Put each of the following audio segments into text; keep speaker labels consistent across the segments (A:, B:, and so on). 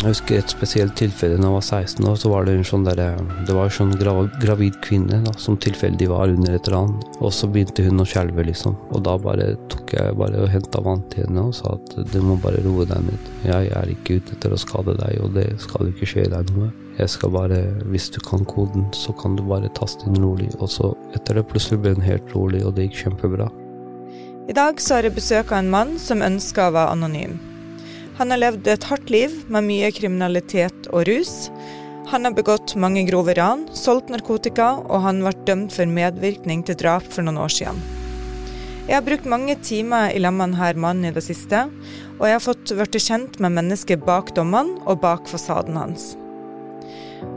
A: Jeg husker et spesielt tilfelle da jeg var 16 år. så var Det en sånn der, det var en sånn grav, gravid kvinne da, som tilfeldig var under et ran. Og så begynte hun å skjelve, liksom. Og da bare tok jeg bare og henta vann til henne og sa at du må bare roe deg ned. Jeg er ikke ute etter å skade deg, og det skal ikke skje deg noe. Jeg skal bare, Hvis du kan koden, så kan du bare taste inn rolig. Og så etter det plutselig ble hun helt rolig, og det gikk kjempebra.
B: I dag så har jeg besøk av en mann som ønsker å være anonym. Han har levd et hardt liv med mye kriminalitet og rus. Han har begått mange grove ran, solgt narkotika, og han ble dømt for medvirkning til drap for noen år siden. Jeg har brukt mange timer i lag med denne mannen i det siste, og jeg har fått blitt kjent med mennesket bak dommene og bak fasaden hans.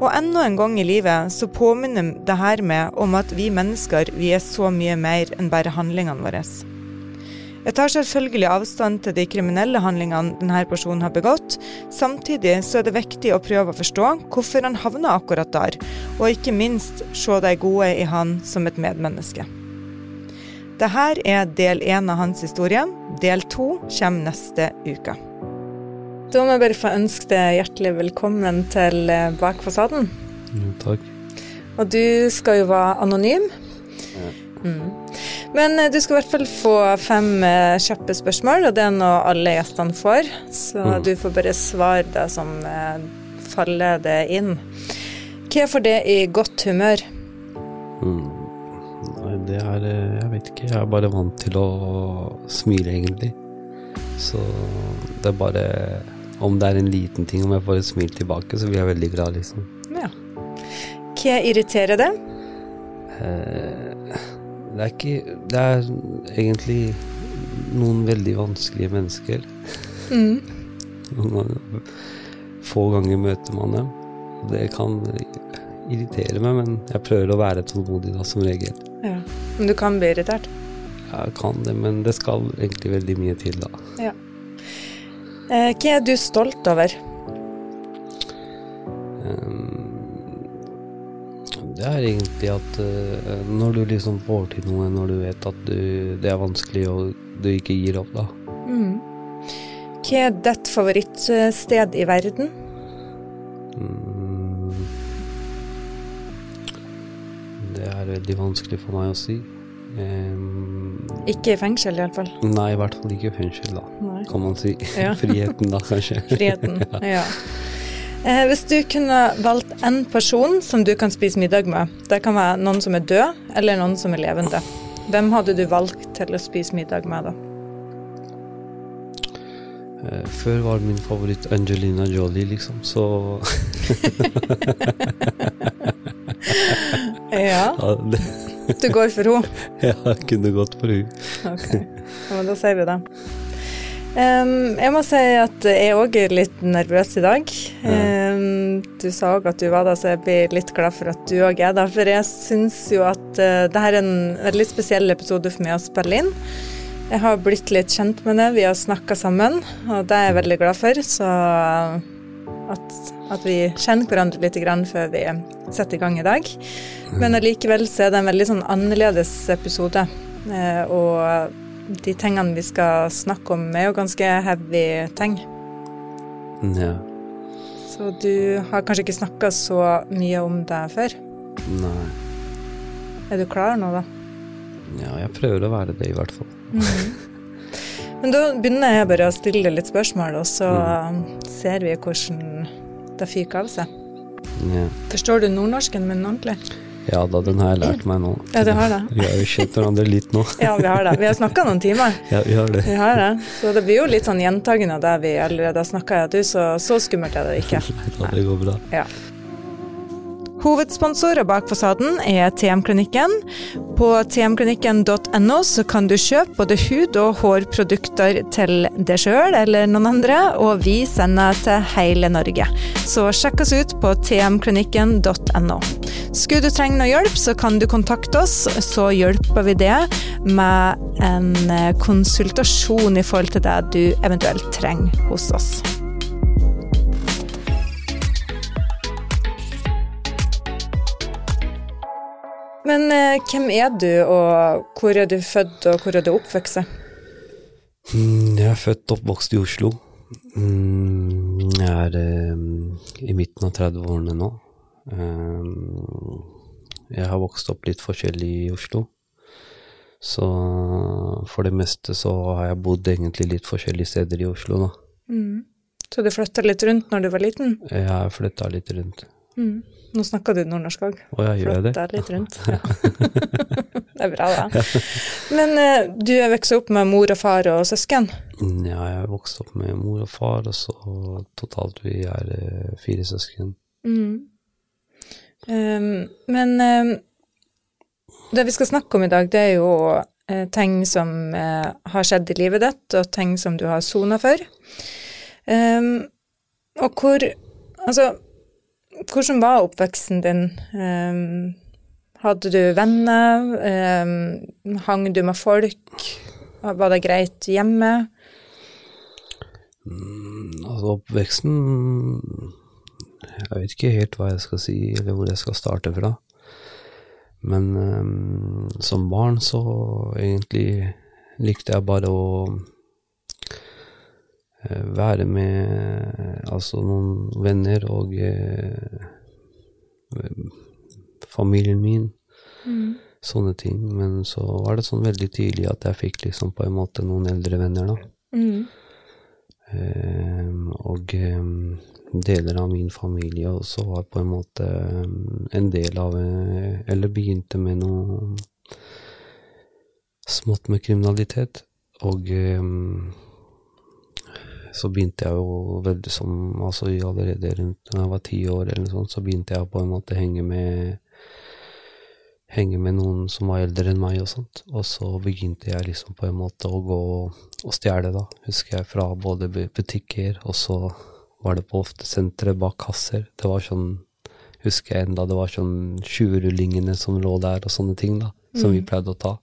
B: Og enda en gang i livet så påminner det her med om at vi mennesker vi er så mye mer enn bare handlingene våre. Jeg tar selvfølgelig avstand til de kriminelle handlingene denne personen har begått. Samtidig så er det viktig å prøve å forstå hvorfor han havna akkurat der, og ikke minst se de gode i han som et medmenneske. Dette er del én av hans historie. Del to kommer neste uke. Da må jeg bare få ønske deg hjertelig velkommen til eh, Bak fasaden.
A: Jo, takk.
B: Og du skal jo være anonym. Mm. Men eh, du skal i hvert fall få fem eh, kjappe spørsmål, og det er noe alle gjestene får. Så
A: Mm.
B: du får bare svare det som eh, faller det inn. Hva får det i godt humør?
A: Mm. Nei, det er eh, Jeg vet ikke. Jeg er bare vant til å smile, egentlig. Så det er bare Om det er en liten ting, om jeg får et smil tilbake, så blir jeg veldig glad, liksom.
B: Ja. Hva irriterer det?
A: Eh, Det er ikke Det er egentlig noen veldig vanskelige mennesker.
B: Mm.
A: Få ganger møter man dem. Det kan irritere meg, men jeg prøver å være tålmodig da, som regel.
B: Ja. Men du kan bli irritert?
A: Jeg kan det, men det skal egentlig veldig mye til, da.
B: Ja. Eh, hva er du stolt over?
A: Um, det er egentlig at uh, når du liksom får til noe, når du vet at du, det er vanskelig og du ikke gir opp, da.
B: Mm. Hva er ditt favorittsted i verden?
A: Mm, det er veldig vanskelig for meg å si. Um,
B: Ikke i fengsel, iallfall.
A: nei, i hvert fall ikke i fengsel, da,
B: Nei.
A: kan man si.
B: Ja.
A: Friheten, da, kanskje.
B: Friheten. Ja. Eh, hvis du kunne valgt en person som du kan spise middag med, det kan være noen som er død, eller noen som er levende, hvem hadde du valgt til å spise middag med da?
A: Eh, Før var min favoritt Angelina Jolie, liksom, så
B: Ja,
A: ja,
B: du går for henne?
A: Ja, jeg kunne gått for henne.
B: Ok, ja, men da sier vi det. Em, jeg må si at jeg òg er litt nervøs i dag. Um, du sa òg at du var der, så jeg blir litt glad for at du òg er der. For jeg syns jo at uh, det her er en veldig spesiell episode for meg å spille inn. Jeg har blitt litt kjent med det, vi har snakka sammen, og det er jeg veldig glad for. Så at, at vi kjenner hverandre litt grann før vi setter i gang i dag. Men allikevel så er det en veldig sånn annerledes episode. Uh, og de tingene vi skal snakke om, er jo ganske heavy ting.
A: Ja.
B: Så du har kanskje ikke snakka så mye om det før.
A: Nei.
B: Er du klar nå, da?
A: Ja, jeg prøver å være det, i hvert fall.
B: Men da begynner jeg bare å stille litt spørsmål, og så ser vi hvordan det fyker av seg.
A: Ja.
B: Forstår du nordnorsken min ordentlig?
A: Ja da, den har jeg lært meg nå.
B: Ja, du har det?
A: Vi har jo kjent hverandre litt nå.
B: Ja, vi har det. Vi har snakka noen timer.
A: Ja, vi har det.
B: Vi har det. Så det blir jo litt sånn gjentagende av det vi allerede har snakka. Du, så, så skummelt er det ikke.
A: Nei da, det går bra.
B: Ja. Hovedsponsorer bak fasaden er TM-klinikken. På tmklinikken.no kan du kjøpe både hud- og hårprodukter til deg sjøl eller noen andre, og vi sender til hele Norge. Så sjekk oss ut på tmklinikken.no. Skulle du trenge noe hjelp, så kan du kontakte oss, så hjelper vi det med en konsultasjon i forhold til det du eventuelt trenger hos oss. Men eh, hvem er du, og hvor er du født, og hvor er du oppvokst?
A: Mm, Jeg er født og oppvokst i Oslo. Mm, Jeg er eh, i midten av 30-årene nå. Um, Jeg har vokst opp litt forskjellig i Oslo. Så for det meste så har jeg bodd egentlig litt forskjellige steder i Oslo, da.
B: Mm. Så du flytta litt rundt når du var liten?
A: Jeg har flytta litt rundt.
B: Mm. Nå snakker du nordnorsk òg.
A: Jeg gjør det.
B: Flytta litt rundt. Ja. det er bra, da. Men eh, du er vokst opp med mor og far og søsken?
A: Ja, jeg er vokst opp med mor og far, og så totalt vi er eh, fire søsken.
B: Mm. Um, men um, det vi skal snakke om i dag, det er jo eh, ting som eh, har skjedd i livet ditt, og ting som du har sona for. Um, og hvor Altså, hvordan var oppveksten din? Um, hadde du venner? Um, hang du med folk? Var det greit hjemme?
A: Mm, Altså oppveksten Jeg vet ikke helt hva jeg skal si, eller hvor jeg skal starte fra. Men um, som barn så egentlig likte jeg bare å være med altså noen venner og eh, familien min. Sånne ting. Men så var det sånn veldig tidlig at jeg fikk liksom på en måte noen eldre venner, da.
B: Mm.
A: Ehm, og ehm, deler av min familie også var på en måte ehm, en del av eh, Eller begynte med noe smått med kriminalitet. Og ehm, så begynte jeg jo veldig som Altså allerede rundt da jeg var ti år eller noe sånt, så begynte jeg på en måte henge med henge med noen som var eldre enn meg og sånt. Og så begynte jeg liksom på en måte å gå og stjele, da, husker jeg, fra både butikker, og så var det på ofte sentre bak kasser. Det var sånn, husker jeg enda, det var sånn 20-rullingene som lå der, og sånne ting, da, som vi pleide å ta.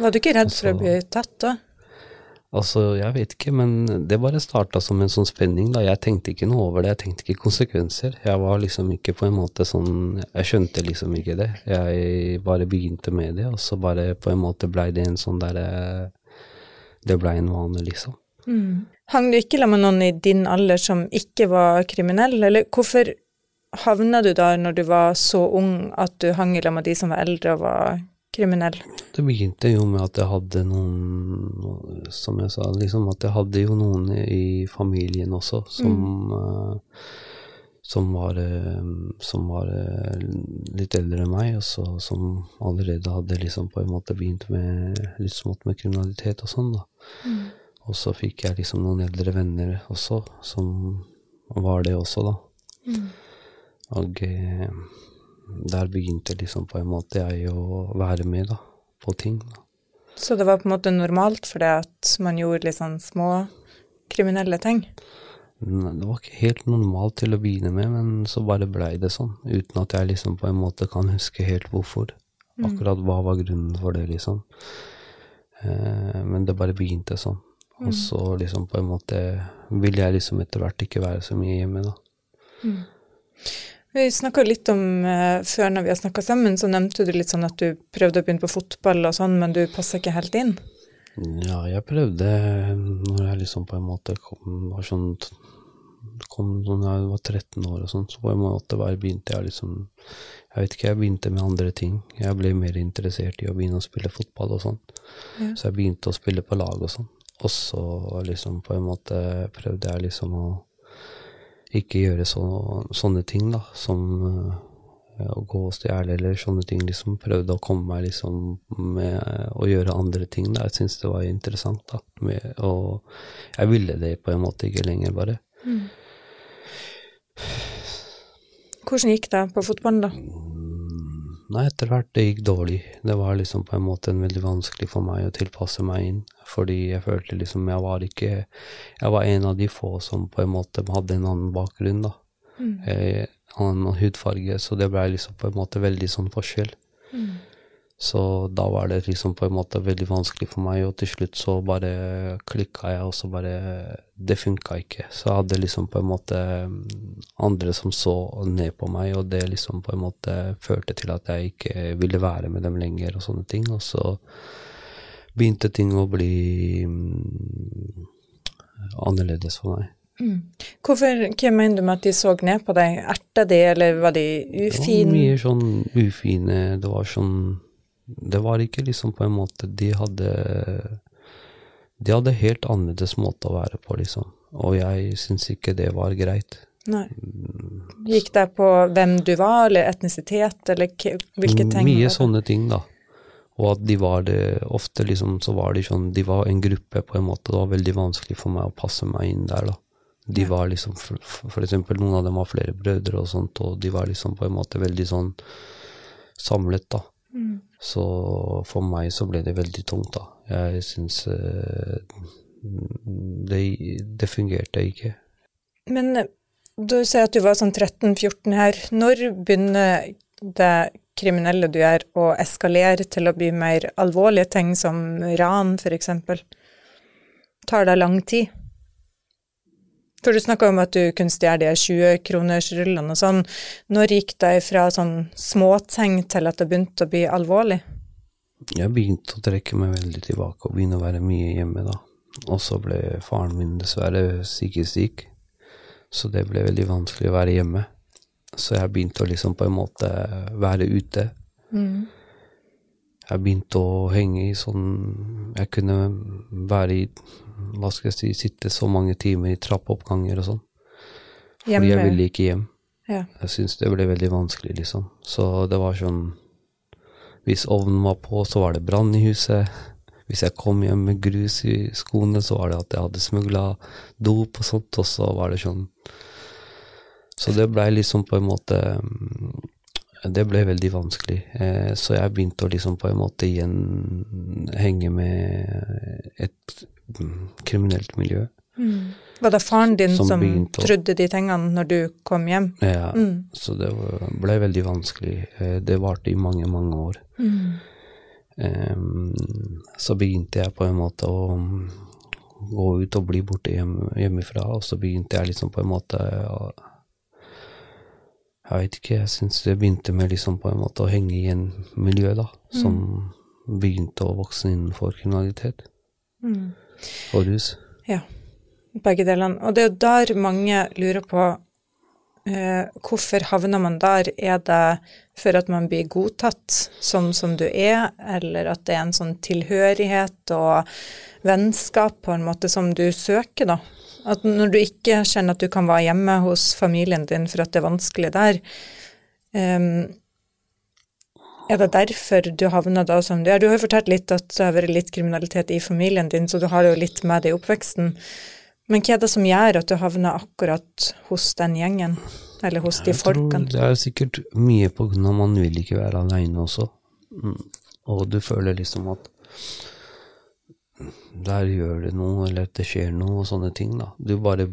B: Var du ikke redd for å bli tatt da?
A: Altså, jeg vet ikke, men det bare starta som en sånn spenning, da. Jeg tenkte ikke noe over det, jeg tenkte ikke konsekvenser. Jeg var liksom ikke på en måte sånn Jeg skjønte liksom ikke det. Jeg bare begynte med det, og så bare på en måte blei det en sånn derre Det blei en vane, liksom.
B: Hang du ikke sammen med noen i din alder som ikke var kriminell, eller hvorfor havna du der når du var så ung at du hang sammen med de som var eldre og var kriminelle?
A: Det begynte jo med at jeg hadde noen Som jeg sa, liksom at jeg hadde jo noen i familien også som eh, som var, eh, som var eh, litt eldre enn meg, og så, som allerede hadde liksom på en måte begynt med litt smått med kriminalitet og sånn, da. Og så fikk jeg liksom noen eldre venner også, som var det også, da. Og eh, der begynte liksom på en måte jeg å være med, da, på ting. da.
B: Så det var på en måte normalt for deg at man gjorde litt sånn små kriminelle ting?
A: Nei, Det var ikke helt normalt til å begynne med, men så bare blei det sånn, uten at jeg liksom på en måte kan huske helt hvorfor. Akkurat hva var grunnen for det, liksom. Eh, men det bare begynte sånn. Og så liksom på en måte ville jeg liksom etter hvert ikke være så mye hjemme, da.
B: Vi snakka litt om, eh, før når vi har snakka sammen, så nevnte du litt sånn at du prøvde å begynne på fotball og sånn, men du passa ikke helt inn.
A: Ja, jeg prøvde når jeg liksom på en måte kom, var sånn kom sånn jeg var 13 år og sånn, så på en måte bare begynte jeg liksom Jeg vet ikke, jeg begynte med andre ting. Jeg ble mer interessert i å begynne å spille fotball og sånn.
B: Ja.
A: Så jeg begynte å spille på lag og sånn. Og så liksom på en måte prøvde jeg liksom å ikke gjøre så, sånne ting, da, som eh, å gå og stjele eller sånne ting. liksom Prøvde å komme meg liksom med å gjøre andre ting. da, Jeg syntes det var interessant. da, med, Og jeg ville det på en måte ikke lenger, bare.
B: Hvordan gikk det på fotballen, da?
A: Nei, etter hvert det gikk dårlig. Det var liksom på en måte en veldig vanskelig for meg å tilpasse meg inn, fordi jeg følte liksom jeg var ikke Jeg var en av de få som på en måte hadde en annen bakgrunn, da. Mm. Eh, annen hudfarge, så det ble liksom på en måte veldig sånn forskjell. Mm. Så da var det liksom på en måte veldig vanskelig for meg, og til slutt så bare klikka jeg, og så bare Det funka ikke. Så jeg hadde liksom på en måte andre som så ned på meg, og det liksom på en måte førte til at jeg ikke ville være med dem lenger, og sånne ting. Og så begynte ting å bli mm, annerledes for meg.
B: Mm. Hvorfor, Hva mener du med at de så ned på deg? Erta de, eller var de ufine?
A: Det var mye sånn ufine. Det var sånn det var ikke liksom på en måte De hadde De hadde helt annerledes måte å være på, liksom. Og jeg syns ikke det var greit.
B: Nei. Gikk det på hvem du var, eller etnisitet, eller hvilke ting?
A: Mye sånne ting, da. Og at de var det Ofte liksom så var de sånn De var en gruppe, på en måte. Det var veldig vanskelig for meg å passe meg inn der, da. De var liksom for, for eksempel noen av dem har flere brødre og sånt, og de var liksom på en måte veldig sånn samlet, da. Mm. Så for meg så ble det veldig tungt, da. Jeg syns uh, det, det, fungerte ikke.
B: Men eh, du sier at du var sånn 13-14 her. Når begynner det kriminelle du gjør å eskalere til å bli mer alvorlige ting, som ran f.eks.? Tar det lang tid? For du snakka om at du kunne stjele de 20-kronersrullene og sånn. Når gikk det fra sånn småting til at det begynte å bli alvorlig?
A: Jeg begynte å trekke meg veldig tilbake og begynne å være mye hjemme, da. Og så ble faren min dessverre psykisk syk, så det ble veldig vanskelig å være hjemme. Så jeg begynte å liksom på en måte være ute. Mm. Jeg begynte å henge i sånn Jeg kunne være i hva skal jeg si, sitte så mange timer i trappeoppganger og sånn. Fordi Hjemme. jeg ville ikke hjem. Ja. Jeg syntes det ble veldig vanskelig, liksom. Så det var sånn Hvis ovnen var på, så var det brann i huset. Hvis jeg kom hjem med grus i skoene, så var det at jeg hadde smugla dop og sånt, og så var det sånn Så det blei liksom på en måte det ble veldig vanskelig. Eh, så jeg begynte å liksom på en måte igjen henge med et kriminelt miljø.
B: Mm. Var det faren din som, som trodde de tingene når du kom hjem?
A: Ja, mm. så det ble veldig vanskelig. Eh, det varte i mange, mange år. Mm. Um, så begynte jeg på en måte å gå ut og bli borte hjem, hjemmefra, og så begynte jeg liksom på en måte å Jeg vet ikke, jeg syns det begynte med liksom på en måte å henge i en miljø, da, som mm. begynte å vokse innenfor kriminalitet. Mm. Og rus.
B: Ja. Begge delene. Og det er jo der mange lurer på eh, hvorfor havner man der? Er det for at man blir godtatt sånn som du er, eller at det er en sånn tilhørighet og vennskap på en måte som du søker, da? At når du ikke kjenner at du kan være hjemme hos familien din for at det er vanskelig der, um, er det derfor du havna da som du er? Du har jo fortalt litt at det har vært litt kriminalitet i familien din, så du har jo litt med det i oppveksten. Men hva er det som gjør at du havner akkurat hos den gjengen, eller hos de folkene?
A: Det er sikkert mye på grunn av man vil ikke være aleine også. Mm. Og du føler liksom at der gjør det noe, eller at det skjer noe, og sånne ting, da. Du bare,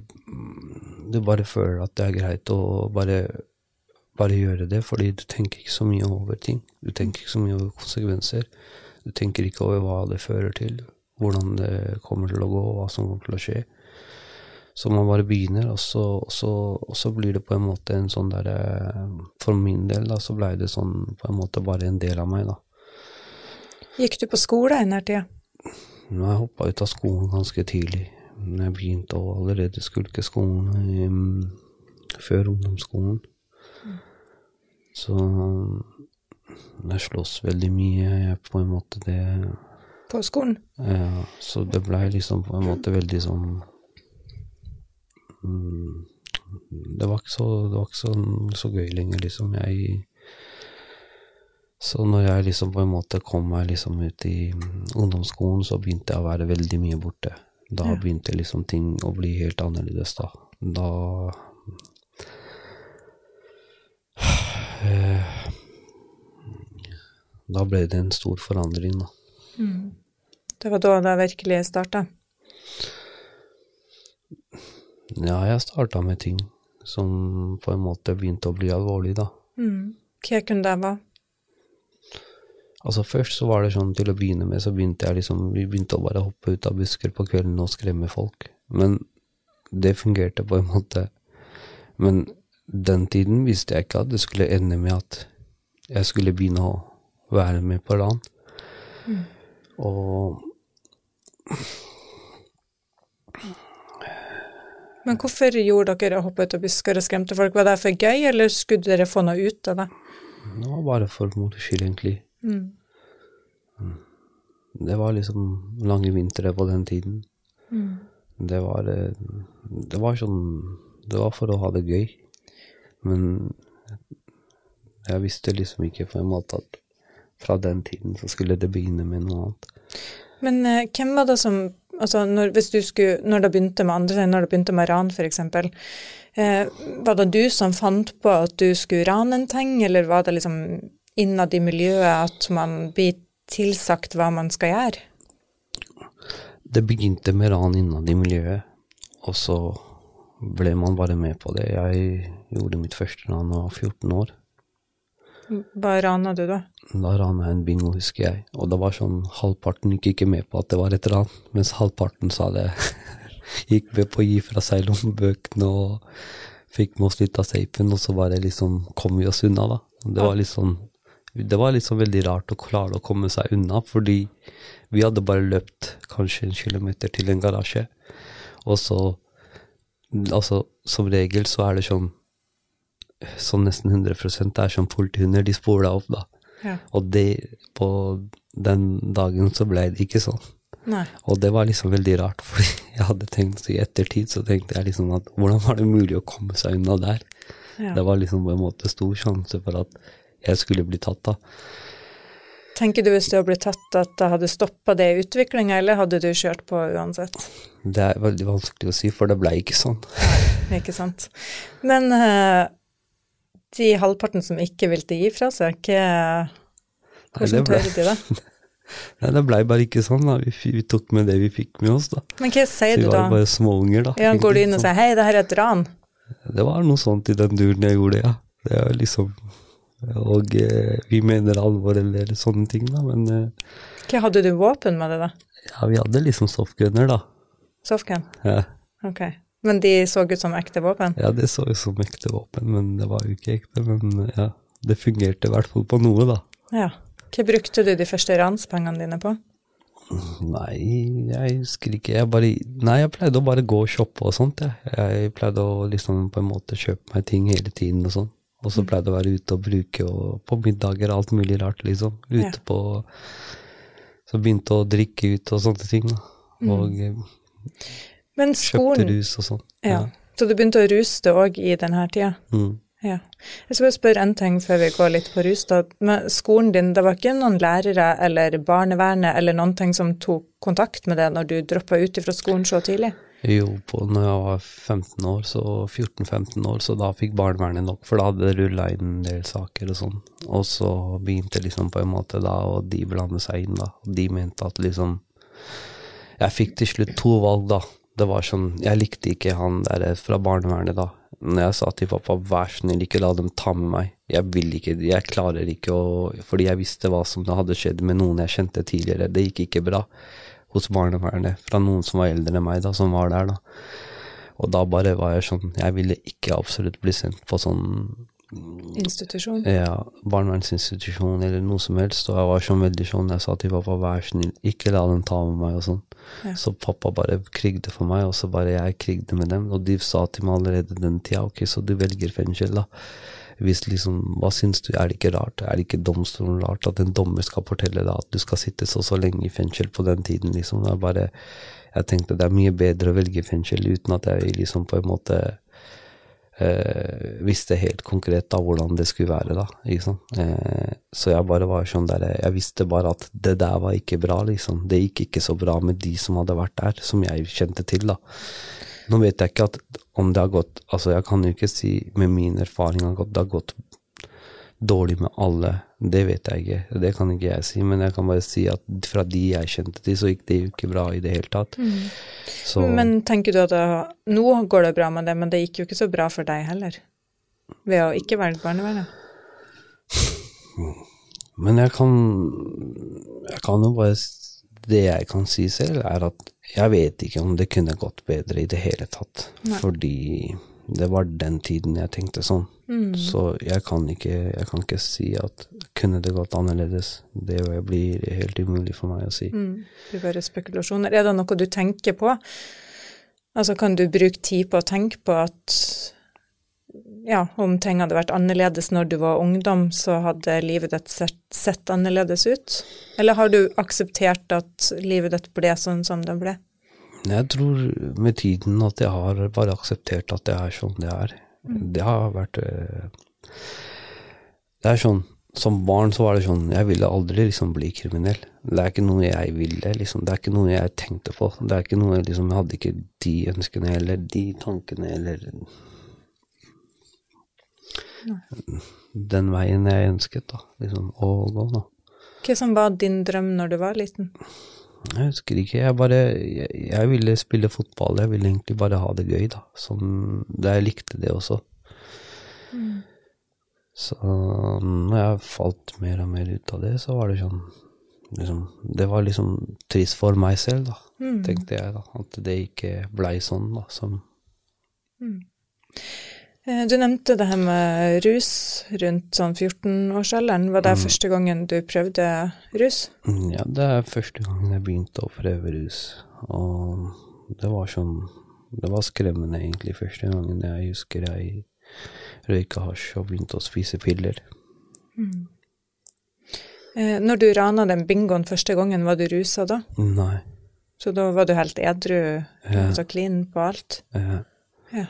A: du bare føler at det er greit å bare bare gjøre det, fordi du tenker ikke så mye over ting. Du tenker ikke så mye over konsekvenser. Du tenker ikke over hva det fører til, hvordan det kommer til å gå, hva som kommer til å skje. Så man bare begynner, og så, og så, og så blir det på en måte en sånn derre For min del, da, så blei det sånn på en måte bare en del av meg, da.
B: Gikk du på skole i den tida?
A: Jeg hoppa ut av skolen ganske tidlig. Jeg begynte å allerede skulke skolen um, før ungdomsskolen. Så jeg slåss veldig mye, jeg på en måte det
B: På skolen?
A: Ja, så det blei liksom på en måte veldig sånn mm, Det var ikke så, det var ikke så, så gøy lenger, liksom. Jeg så når jeg liksom på en måte kom meg liksom ut i ungdomsskolen, så begynte jeg å være veldig mye borte. Da ja. begynte liksom ting å bli helt annerledes, da. Da da ble det en stor forandring, da.
B: Det var da det virkelig starta.
A: Ja, jeg starta med ting som på en måte begynte å bli alvorlig, da.
B: Hva kunne det være?
A: Altså Først så var det sånn til å begynne med, så begynte jeg liksom Vi begynte å bare hoppe ut av busker på kvelden og skremme folk. Men det fungerte på en måte. Men den tiden visste jeg ikke at det skulle ende med at jeg skulle begynne å være med på LAN. Og
B: Men hvorfor gjorde dere å hoppe ut av busker og skremte folk? Var det for gøy, eller skulle dere få noe ut av det?
A: det var bare for moro skyld, egentlig. Mm. Det var liksom lange vintre på den tiden. Det var eh, Det var sånn Det var for å ha det gøy. Men jeg visste liksom ikke på en måte at fra den tiden så skulle det begynne med noe annet.
B: Men eh, hvem var det som altså når, hvis du skulle, når det begynte med andre når det begynte med ran f.eks., eh, var det du som fant på at du skulle rane en ting, eller var det liksom innad i miljøet at man blir tilsagt hva man skal gjøre?
A: Det begynte med ran innad i miljøet, og så ble man bare med på det. Jeg gjorde mitt første ran da jeg var 14 år.
B: Hva rana du da?
A: Da rana jeg en bingo, husker jeg. Og det var sånn halvparten gikk ikke med på at det var et ran, mens halvparten sa det gikk med på å gi fra seg lommebøkene og fikk med oss litt av safen, og så bare liksom kom vi oss unna, da. Det var litt sånn det var liksom veldig rart å klare å komme seg unna, fordi vi hadde bare løpt kanskje en kilometer til en garasje, og så Altså, som regel så er det sånn sånn nesten 100 det er som politihunder, de spoler deg opp, da.
B: Ja.
A: Og det, på den dagen så ble det ikke sånn.
B: Nei.
A: Og det var liksom veldig rart, fordi jeg hadde tenkt i ettertid så tenkte jeg liksom at hvordan var det mulig å komme seg unna der?
B: Ja.
A: Det var liksom på en måte stor sjanse for at jeg skulle bli tatt, da.
B: Tenker du hvis du hadde blitt tatt at det hadde stoppa det i utviklinga, eller hadde du kjørt på uansett?
A: Det er veldig vanskelig å si, for det ble ikke sånn.
B: Ikke sant. Men uh, de halvparten som ikke ville gi fra seg, hva Hvordan
A: det
B: tør de det?
A: Nei, det blei bare ikke sånn, da. Vi, vi tok med det vi fikk med oss, da.
B: Men hva sier
A: Så
B: da?
A: vi var bare småunger, da.
B: Ja, går du inn og
A: Sånn.
B: sier 'hei, det her er et ran'?
A: Det var noe sånt i den duren jeg gjorde, ja. Det var liksom Og eh, vi mener alvor eller sånne ting, da. Men eh,
B: Hva hadde du våpen med det, da?
A: ja, vi hadde liksom softgunner, da.
B: Softgun?
A: Ja,
B: Ok. Men de så ut som ekte våpen?
A: ja det så ut som ekte våpen, men det var jo ikke ekte. Men ja, det fungerte i hvert fall på noe, da.
B: Ja. Hva brukte du de første ranspengene dine på?
A: Nei, jeg husker ikke. Jeg bare Nei, jeg pleide å bare gå og shoppe og sånt, jeg. Jeg pleide å liksom på en måte kjøpe meg ting hele tiden og sånn. Og så pleide jeg å være ute og bruke og på middager alt mulig rart, liksom. Ute
B: Ja.
A: på Så begynte å drikke ut og sånne ting, da. Og mm.
B: Men
A: kjøpte rus og sånn.
B: Ja. Så du begynte å ruse deg òg i denne tida?
A: Mm.
B: Ja. Jeg skal bare spørre en ting før vi går litt på rus. da. Med skolen din, det var ikke noen lærere eller barnevernet eller noen ting som tok kontakt med deg når du droppa ut fra skolen så tidlig?
A: Jo, på når jeg var 15 år, så 14-15 år, så da fikk barnevernet nok, for da hadde det rulla inn en del saker og sånn. Og så begynte liksom på en måte da, og de blande seg inn, da. Og de mente at liksom Jeg fikk til slutt to valg, da. Det var sånn Jeg likte ikke han der fra barnevernet, da. Når jeg sa til pappa vær snill, ikke la dem ta med meg. Jeg vil ikke, jeg klarer ikke å Fordi jeg visste hva som hadde skjedd med noen jeg kjente tidligere. Det gikk ikke bra hos barnevernet, fra noen som var eldre enn meg, da, som var der, da. Og da bare var jeg sånn Jeg ville ikke absolutt bli sendt på sånn
B: Institusjon?
A: ja, barnevernsinstitusjon eller noe som helst, og jeg var sånn veldig sånn Jeg sa til pappa vær snill, ikke la dem ta med meg og sånn.
B: Ja.
A: Så pappa bare krigde for meg, og så bare jeg krigde med dem. Og de sa til meg allerede den tida ok, så du velger fengsel, da. Hvis liksom, Hva syns du, er det ikke rart? Er det ikke domstolen rart at en dommer skal fortelle deg at du skal sitte så så lenge i fengsel på den tiden, liksom? Det er bare, jeg tenkte det er mye bedre å velge fengsel uten at jeg liksom på en måte eh, visste helt konkret da hvordan det skulle være, da. liksom. Eh, så jeg bare var sånn der Jeg visste bare at det der var ikke bra, liksom. Det gikk ikke så bra med de som hadde vært der, som jeg kjente til, da. Nå vet jeg ikke at om det har gått Altså, jeg kan jo ikke si med min erfaring at det har gått dårlig med alle, det vet jeg ikke. Det kan ikke jeg si, men jeg kan bare si at fra de jeg kjente til, så gikk det jo ikke bra i det hele tatt. Så
B: Men tenker du at det, nå går det bra med det, men det gikk jo ikke så bra for deg heller? Ved å ikke være barnevernet?
A: Men jeg kan Jeg kan jo bare Det jeg kan si selv, er at jeg vet ikke om det kunne gått bedre i det hele tatt.
B: Nei.
A: Fordi det var den tiden jeg tenkte sånn.
B: Mm.
A: Så jeg kan ikke Jeg kan ikke si at kunne det gått annerledes. Det blir helt umulig for meg å si.
B: Mm. Det blir bare spekulasjoner. Er det noe du tenker på? Altså, kan du bruke tid på å tenke på at ja, om ting hadde vært annerledes når du var ungdom, så hadde livet ditt sett, sett annerledes ut? Eller har du akseptert at livet ditt ble sånn som det ble?
A: Jeg tror med tiden at jeg har bare akseptert at det er sånn det er. Det har vært eh, Det er sånn Som barn så var det sånn Jeg ville aldri liksom bli kriminell. Det er ikke noe jeg ville, liksom. Det er ikke noe jeg tenkte på. Det er ikke noe liksom Jeg hadde ikke de ønskene eller de tankene eller Den veien jeg ønsket, da. Liksom å gå, da.
B: Hva som var din drøm når du var liten?
A: Jeg husker ikke. Jeg bare jeg, jeg ville spille fotball. Jeg ville egentlig bare ha det gøy, da. Som det Jeg likte det også. Så når jeg falt mer og mer ut av det, så var det sånn liksom, Det var liksom trist for meg selv, da,
B: Mm.
A: tenkte jeg. da, At det ikke blei sånn, da. Som
B: Eh, Du nevnte det her med rus rundt sånn 14-årsalderen. Var det første gangen du prøvde rus?
A: Mm, Ja, det er første gangen jeg begynte å prøve rus. Og det var sånn Det var skremmende, egentlig, første gangen jeg husker jeg røyka hasj og begynte å spise piller.
B: Eh, Når du rana den bingoen første gangen, var du rusa da?
A: Nei.
B: Så da var du helt edru,
A: Ja.
B: altså clean på alt?
A: eh,
B: Ja.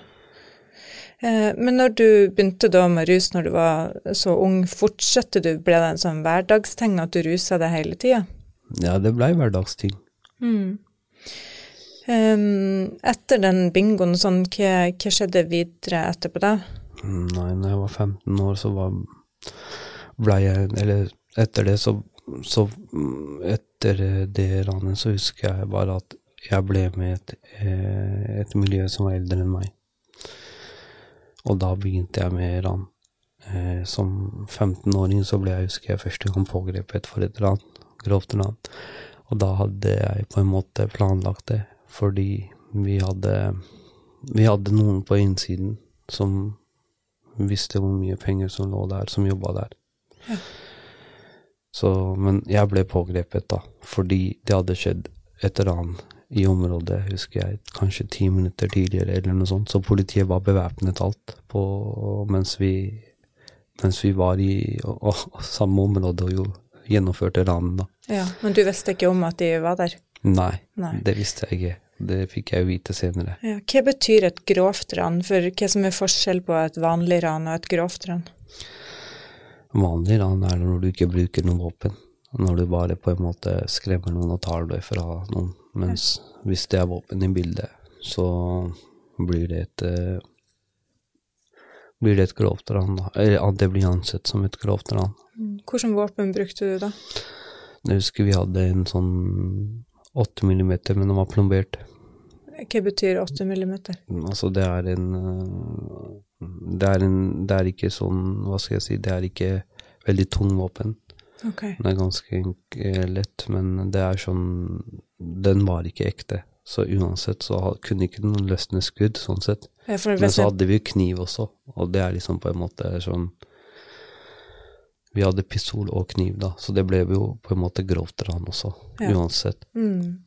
B: Eh, Men når du begynte da med rus når du var så ung, fortsatte du, ble det en sånn hverdagsting at du rusa deg hele tida?
A: Ja, det blei hverdagsting.
B: Mm. Um, etter den bingoen, sånn, hva, hva skjedde videre etterpå da?
A: Mm, Nei, når jeg var 15 år, så var blei jeg Eller etter det, så, så Etter det ranet, så husker jeg bare at jeg ble med i et, eh, et miljø som var eldre enn meg. Og da begynte jeg med ran. Eh, som 15-åring så ble jeg, husker jeg, første gang pågrepet for et ran. Grovt ran. Og da hadde jeg på en måte planlagt det, fordi vi hadde Vi hadde noen på innsiden som visste hvor mye penger som lå der, som jobba der.
B: Ja.
A: Så, men jeg ble pågrepet, da, fordi det hadde skjedd et ran i området, husker jeg, kanskje ti minutter tidligere, eller noe sånt. Så politiet var bevæpnet alt på, mens, vi, mens vi var i å, samme område og jo gjennomførte ranet, da.
B: Ja, Men du visste ikke om at de var der?
A: Nei,
B: Nei.
A: det visste jeg ikke. Det fikk jeg vite senere.
B: Ja. Hva betyr et grovt ran? For hva som er forskjell på et vanlig ran og et grovt ran?
A: Vanlig ran er når du ikke bruker noe våpen. Når du bare på en måte skremmer noen og tar det fra noen. Mens hvis det er våpen i bildet, så blir det et eh, blir det et grovt ran, da. Eller at det blir ansett som et grovt ran.
B: Hvilket våpen brukte du da?
A: Jeg husker vi hadde en sånn 8 millimeter, men den var plombert.
B: Hva betyr 8 millimeter?
A: Altså, det er en øh, Det er en Det er ikke sånn, hva skal jeg si, det er ikke veldig tung våpen.
B: Okay.
A: Den er ganske eh, lett, men det er sånn Den var ikke ekte. Så uansett så kunne ikke den løsne skudd, sånn sett.
B: Ja,
A: Men så hadde vi kniv også, og det er liksom på en måte sånn Vi hadde pistol og kniv, da, så det ble jo på en måte grovt ran også,
B: Ja.
A: uansett.
B: mm.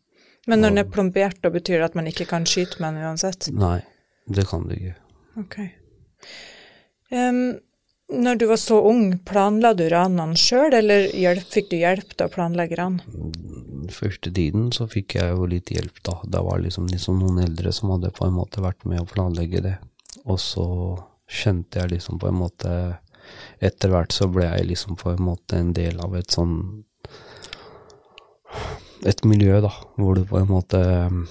B: Men når den er plombert, da betyr det at man ikke kan skyte med den uansett?
A: Nei, det kan du ikke.
B: Ok. Em, når du var så ung, planla du ranene sjøl, eller hjelp, fikk du hjelp til å planlegge ran?
A: første tiden så fikk jeg jo litt hjelp, da. Det var liksom, liksom noen eldre som hadde på en måte vært med å planlegge det. Og så skjønte jeg liksom på en måte Etter hvert så ble jeg liksom på en måte en del av et sånn Et miljø, da, hvor du på en måte mm,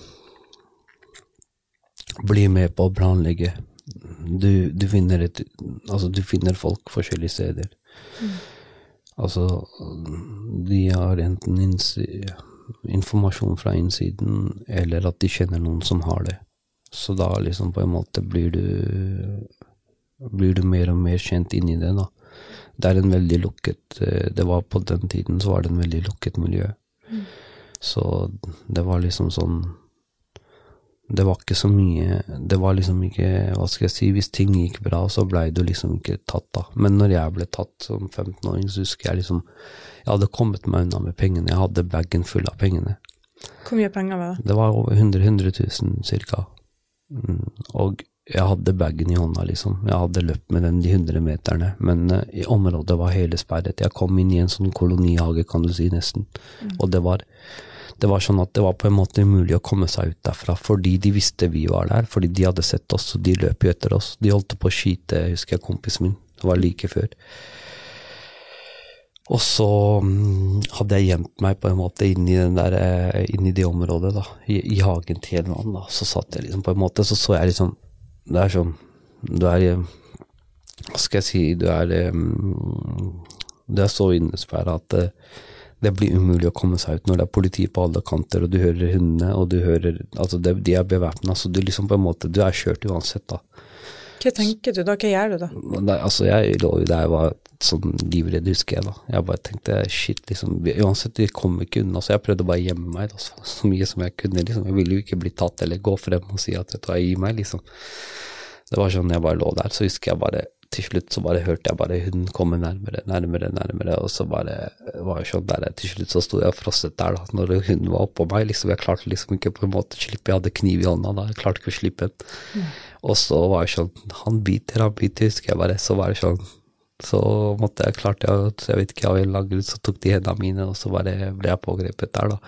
A: blir med på å planlegge. Du, du finner et Altså, du finner folk forskjellige steder. Altså, de har enten informasjon fra innsiden, eller at de kjenner noen som har det. Så da liksom på en måte blir du blir du mer og mer kjent inn i det, da. Det er en veldig lukket eh, Det var på den tiden så var det en veldig lukket miljø. Så det var liksom sånn Det var ikke så mye Det var liksom ikke Hva skal jeg si Hvis ting gikk bra, så blei du liksom ikke tatt, da. Men når jeg ble tatt som 15-åring, så husker jeg liksom Jeg hadde kommet meg unna med pengene. Jeg hadde bagen full av pengene.
B: Hvor mye penger var det?
A: Det var over 100 100 000 cirka. Mm, Og jeg hadde bagen i hånda, liksom. Jeg hadde løpt med den de 100 meterne, men uh, i området var hele sperret. Jeg kom inn i en sånn kolonihage, kan du si, nesten. Og det var, det var sånn at det var på en måte umulig å komme seg ut derfra, fordi de visste vi var der, fordi de hadde sett oss, og de løp jo etter oss. De holdt på å skyte, husker jeg, kompisen min. Det var like før. Og så mm, hadde jeg gjemt meg på en måte inn i, den der, eh, inn i det området, da, i, i hagen til en annen. da. Så satt jeg liksom på en måte, så så jeg liksom Det er sånn Du er eh, Hva skal jeg si Du er eh, Det er så innesperra at det, blir umulig å komme seg ut når det er politi på alle kanter, og du hører hundene, og du hører Altså, det, de er bevæpna, så du liksom på en måte Du er kjørt uansett, da.
B: Hva tenker du da? Hva gjør du da?
A: Nei, altså, jeg lå jo der jeg var sånn livredd, husker jeg da. Jeg bare tenkte shit, liksom. Uansett, de kom ikke unna, så jeg prøvde bare å gjemme meg da, så, så mye som jeg kunne, liksom. Jeg ville jo ikke bli tatt eller gå frem og si at vet du hva, gi meg, liksom. Det var sånn jeg bare lå der, så husker jeg bare til slutt så bare hørte jeg bare hunden komme nærmere, nærmere, nærmere, og så bare var jo sånn der til slutt så sto jeg og frosset der da, når hunden var oppå meg, liksom. Jeg klarte liksom ikke på en måte å slippe, jeg hadde kniv i hånda da, jeg klarte ikke å slippe den. Og så var det sånn, han biter, han biter, husker jeg bare, så var det sånn, så måtte jeg, klarte jeg, jeg vet ikke, av en eller annen grunn, så tok de hendene mine, og så bare ble jeg pågrepet der da.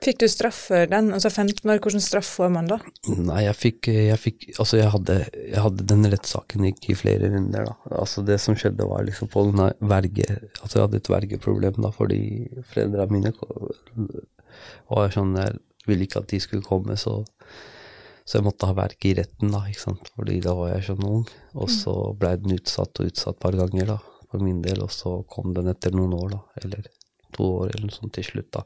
B: Fikk du straff for den? Altså 15 år, hvordan straff får man da?
A: Nei, jeg fikk, jeg fikk Altså, jeg hadde, jeg hadde den rettssaken gikk i flere runder, da. Altså, det som skjedde, var liksom på den verge Altså, jeg hadde et vergeproblem, da, fordi foreldrene mine var sånn Jeg ville ikke at de skulle komme, så så jeg måtte ha verk i retten, da, ikke sant, fordi da var jeg sånn ung. Og så blei den utsatt og utsatt et par ganger, da, for min del, og så kom den etter noen år, da, eller to år eller noe sånt til slutt, da.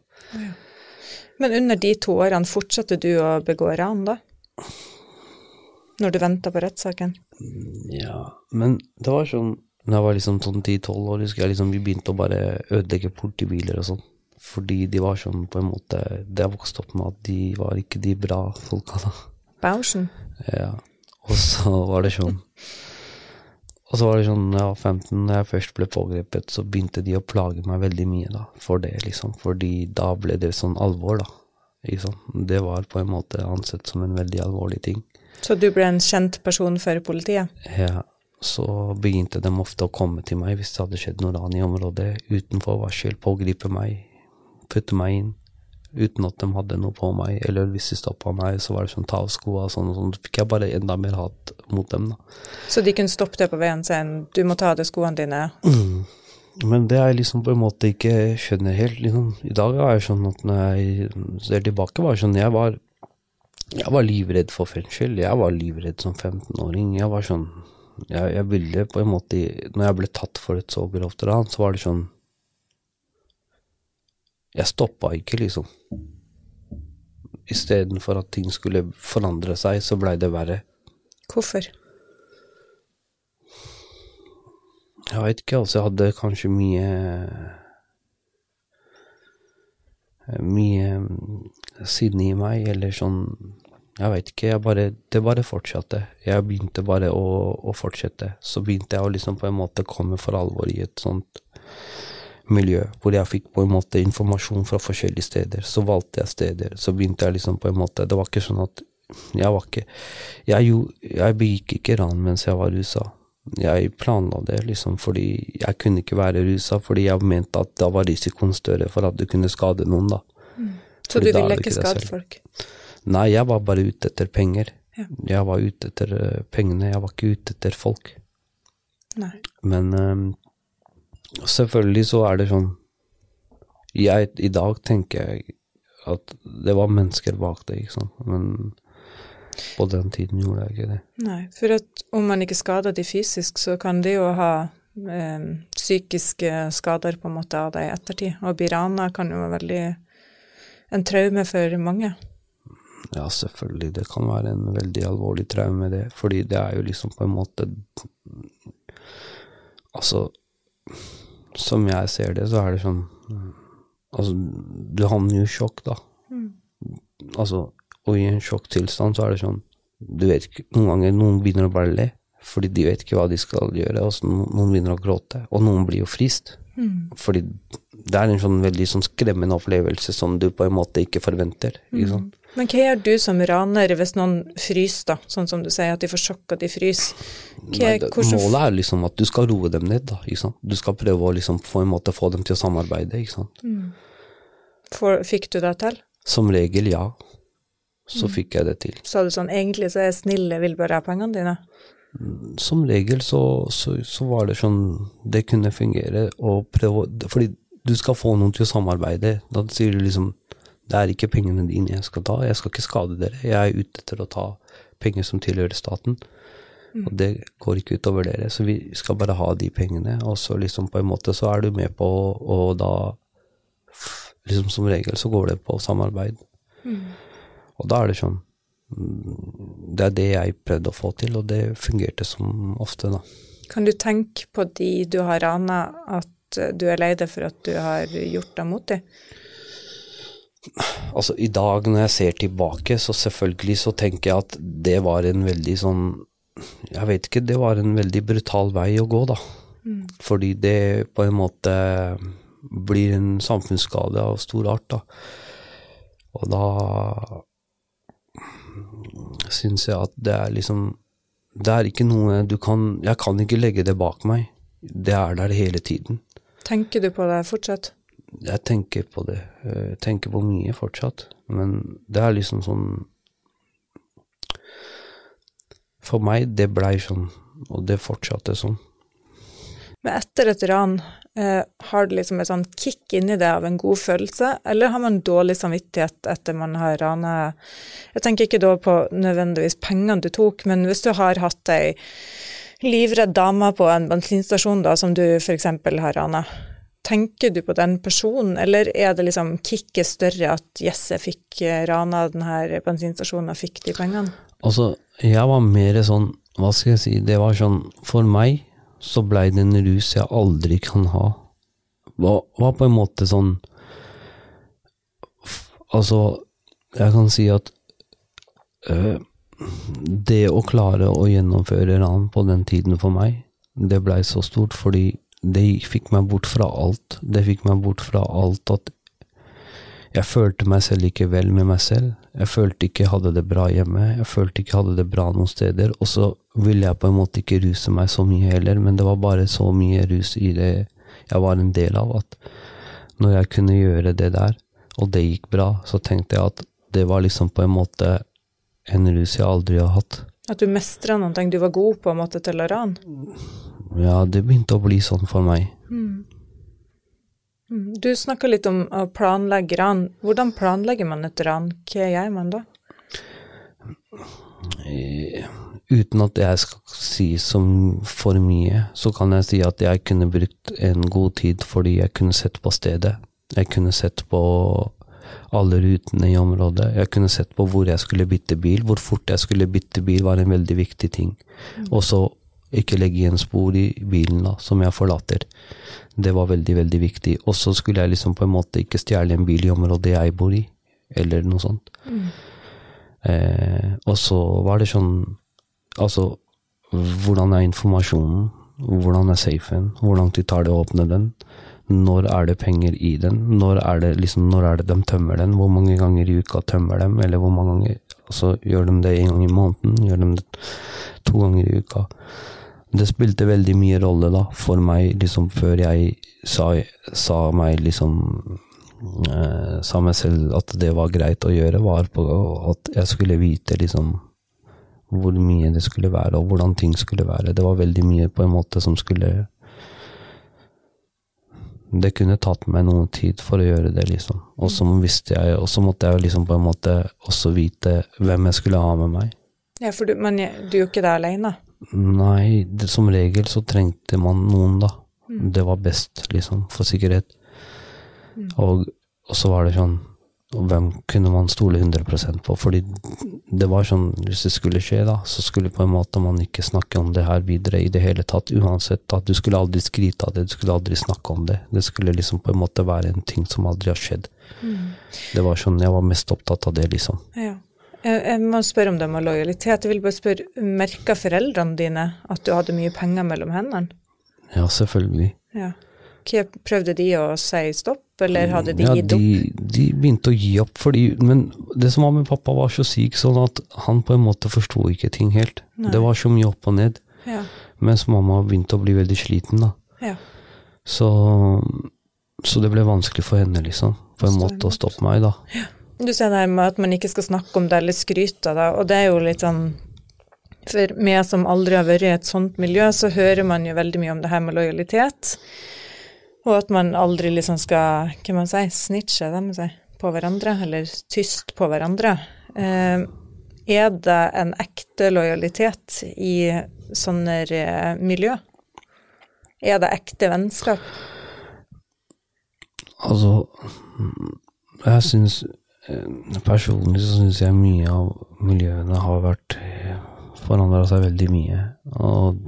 B: Men under de to årene fortsatte du å begå ran, da? Når du venta på rettssaken?
A: Ja, men det var sånn Når jeg var liksom sånn 10-12 år, husker jeg liksom vi begynte å bare ødelegge politibiler og sånn. Fordi de var sånn på en måte Det jeg vokste opp med, at de var ikke de bra folka, da.
B: Bauschen?
A: Ja. Og så var det sånn Og så var det sånn, ja, 15, når jeg først ble pågrepet, så begynte de å plage meg veldig mye da, for det, liksom. Fordi da ble det sånn alvor, da. Ikke sant. Det var på en måte ansett som en veldig alvorlig ting.
B: Så du ble en kjent person for politiet?
A: Ja, så begynte de ofte å komme til meg hvis det hadde skjedd noe ran i området, utenfor varsel, pågripe meg, putte meg inn, uten at de hadde noe på meg, eller hvis de stoppa meg, så var det sånn ta av skoa sånn, og sånn, så fikk jeg bare enda mer hat mot dem, da.
B: Så de kunne stoppe deg på veien og si du må ta av deg skoene dine?
A: Men det jeg liksom på en måte ikke skjønner helt, liksom, i dag er det sånn at når jeg ser tilbake, var sånn, jeg var, jeg var livredd for fengsel, jeg var livredd som 15-åring, jeg var sånn, jeg, jeg ville på en måte, når jeg ble tatt for et så grovt ran, så var det sånn, jeg stoppa ikke, liksom. Istedenfor at ting skulle forandre seg, så blei det verre.
B: Hvorfor?
A: Jeg veit ikke, altså. Jeg hadde kanskje mye Mye sinne i meg, eller sånn Jeg veit ikke. Jeg bare, det bare fortsatte. Jeg begynte bare å, å, fortsette. Så begynte jeg å liksom på en måte komme for alvor i et sånt miljø, hvor jeg fikk på en måte informasjon fra forskjellige steder. Så valgte jeg steder. Så begynte jeg liksom på en måte Det var ikke sånn at jeg var ikke Jeg, jo, jeg begikk ikke ran mens jeg var rusa. Jeg planla det liksom fordi jeg kunne ikke være rusa, fordi jeg mente at da var risikoen større for at du kunne skade noen, da.
B: Så
A: Fordi
B: du ville ikke skade folk?
A: Nei, jeg var bare ute etter penger.
B: Ja.
A: Jeg var ute etter eh, pengene, jeg var ikke ute etter folk.
B: Nei.
A: Men øhm, selvfølgelig så er det sånn jeg, I dag tenker jeg at det var mennesker bak det, ikke sant. Men på den tiden gjorde jeg ikke det.
B: Nei, for at om man ikke skader de fysisk, så kan de jo ha eh, psykiske skader på en måte av det i ettertid. Og Birana kan jo være veldig en traume for mange.
A: Ja, selvfølgelig. Det kan være en veldig alvorlig traume, det. Fordi det er jo liksom på en måte Altså, som jeg ser det, så er det sånn Altså, du havner jo i sjokk, da. Mm. Altså, og i en sjokktilstand så er det sånn Du vet ikke Noen ganger noen begynner å bare le, fordi de vet ikke hva de skal gjøre. Og så noen begynner å gråte, og noen blir jo frist. Mm. Fordi det er en sånn veldig sånn skremmende opplevelse som du på en måte ikke forventer. Ikke mm.
B: Men hva gjør du som raner hvis noen fryser, da? Sånn som du sier, at de får sjokk og de fryser.
A: Målet er liksom at du skal roe dem ned, da. Ikke sant? Du skal prøve å liksom få, en måte få dem til å samarbeide, ikke sant. Mm.
B: For, fikk du det til?
A: Som regel, ja. Så mm. fikk jeg det til.
B: Sa du sånn egentlig så er jeg snill, jeg vil bare ha pengene dine?
A: Som regel så, så, så, var det sånn det kunne fungere, og prøve Fordi du skal få noen til å samarbeide. Da sier du liksom det er ikke pengene dine jeg skal ta, jeg skal ikke skade dere. Jeg er ute etter å ta penger som tilhører staten. Mm. Og det går ikke utover dere, så vi skal bare ha de pengene. Og så liksom på en måte så er du med på Og da liksom som regel så går det på samarbeid. Mm. Og da er det sånn mm, Det er det jeg prøvde å få til, og det fungerte som ofte, da.
B: Kan du tenke på de du har rana, at du er lei deg for at du har gjort deg mot dem?
A: Altså, i dag når jeg ser tilbake, så selvfølgelig så tenker jeg at det var en veldig sånn Jeg vet ikke, det var en veldig brutal vei å gå, da. Mm. Fordi det på en måte blir en samfunnsskade av stor art, da. Og da syns jeg at det er liksom Det er ikke noe du kan Jeg kan ikke legge det bak meg. Det er der hele tiden.
B: Tenker du på det fortsatt?
A: Jeg tenker på det. Jeg tenker på mye fortsatt. Men det er liksom sånn For meg, det blei sånn, og det fortsatte sånn.
B: Men etter et ran, eh, har det liksom et sånn kick inni det av en god følelse, eller har man dårlig samvittighet etter man har rana Jeg tenker ikke da på nødvendigvis pengene du tok, men hvis du har hatt ei livredd dame på en bensinstasjon da, som du f.eks. har rana, Tenker du på den personen, eller er det liksom kicket større at yes, jeg fikk eh, rana denne bensinstasjonen og fikk de pengene?
A: Altså, jeg var mer sånn, hva skal jeg si, det var sånn, for meg så blei det en rus jeg aldri kan ha. Var, var på en måte sånn Altså, jeg kan si at øh, det å klare å gjennomføre ran på den tiden for meg, det blei så stort fordi det fikk meg bort fra alt. Det fikk meg bort fra alt at jeg følte meg selv ikke vel med meg selv. Jeg følte ikke jeg hadde det bra hjemme. Jeg følte ikke jeg hadde det bra noen steder. Og så ville jeg på en måte ikke ruse meg så mye heller, men det var bare så mye rus i det jeg var en del av, at når jeg kunne gjøre det der, og det gikk bra, så tenkte jeg at det var liksom på en måte en rus jeg aldri har hatt.
B: At du mestra ting du var god på en måte til å rane?
A: Ja, det begynte å bli sånn for meg. Mm.
B: mm. Du snakka litt om å planlegge ran. Hvordan planlegger man et ran? Hva gjør man da?
A: Uten at jeg skal si som for mye, så kan jeg si at jeg kunne brukt en god tid fordi jeg kunne sett på stedet. Jeg kunne sett på alle rutene i området. Jeg kunne sett på hvor jeg skulle bytte bil. Hvor fort jeg skulle bytte bil var en veldig viktig ting. Mm. Og så ikke legge igjen spor i bilen da, som jeg forlater. Det var veldig, veldig viktig. Og så skulle jeg liksom på en måte ikke stjele en bil i området jeg bor i, eller noe sånt. Mm. Eh, og så var det sånn Altså, hvordan er informasjonen? Hvordan er safen? Hvor lang tid tar det å åpne den? Når er det penger i den? Når er det, liksom, når er det de tømmer den? Hvor mange ganger i uka tømmer dem? Eller hvor mange ganger altså, Gjør de det en gang i måneden? Gjør de det to ganger i uka? det spilte veldig mye rolle da, for meg, liksom før jeg sa, sa meg liksom eh, Sa meg selv at det var greit å gjøre, var på at jeg skulle vite liksom hvor mye det skulle være, og hvordan ting skulle være. Det var veldig mye på en måte som skulle Det kunne tatt meg noe tid for å gjøre det, liksom. Og så visste jeg, og så måtte jeg liksom på en måte også vite hvem jeg skulle ha med meg.
B: Ja, for du, men du er jo ikke der alene?
A: Nei, det, som regel så trengte man noen, da.
B: Mm.
A: Det var best, liksom, for sikkerhet. Og, og så var det sånn og Hvem kunne man stole 100% på? Fordi det var sånn, hvis det skulle skje, da, så skulle på en måte man ikke snakke om det her videre i det hele tatt, uansett. at Du skulle aldri skryte av det, du skulle aldri snakke om det. Det skulle liksom på en måte være en ting som aldri har skjedd. Det var sånn, Jeg var mest opptatt av det, liksom.
B: Ja. Jeg må spørre om det med lojalitet. Jeg vil bare spørre, Merka foreldrene dine at du hadde mye penger mellom hendene?
A: Ja, selvfølgelig.
B: Ja. Prøvde de å si stopp, eller hadde de
A: ja,
B: gitt
A: de,
B: opp?
A: de begynte å gi opp, fordi Men det som var med pappa, var så syk sånn at han på en måte forsto ikke ting helt.
B: Nei.
A: Det var så mye opp og ned.
B: Ja.
A: Mens mamma begynte å bli veldig sliten, da.
B: ja.
A: Så, så det ble vanskelig for henne, liksom. På en måte å stoppe meg, da.
B: Du sier det her med at man ikke skal snakke om det eller skryte av det, og det er jo litt sånn For meg som aldri har vært i et sånt miljø, så hører man jo veldig mye om det her med lojalitet. Og at man aldri liksom skal, hva man si, snitche dem si, på hverandre, eller tyst på hverandre. Eh, er det en ekte lojalitet i sånne eh, miljø? Er det ekte vennskap?
A: Altså, jeg syns eh, Personlig så syns jeg mye av miljøene har vært forandra seg veldig mye. Og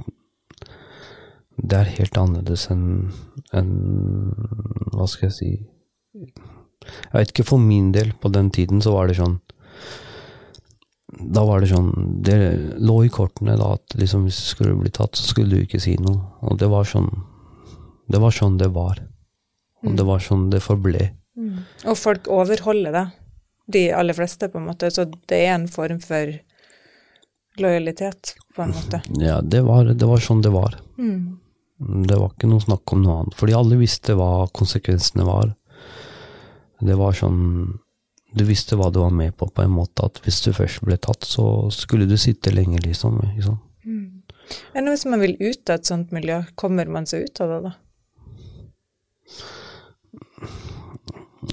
A: det er helt annerledes enn en, Hva skal jeg si Jeg vet ikke, for min del, på den tiden så var det sånn da var det sånn Det lå i kortene da at liksom hvis du skulle bli tatt, så skulle du ikke si noe. Og det var sånn Det var sånn det var. Og det var sånn det forble.
B: Og folk overholder det, de aller fleste, på en måte. Så det er en form for lojalitet, på en måte.
A: Ja, det var, det var sånn det var.
B: Mm.
A: Det var ikke noe snakk om noe annet. Fordi alle visste hva konsekvensene var. Det var sånn Du visste hva du var med på, på en måte. At hvis du først ble tatt, så skulle du sitte lenge, liksom. liksom. Mm.
B: Men hvis man vil ut av et sånt miljø, kommer man seg ut av det da?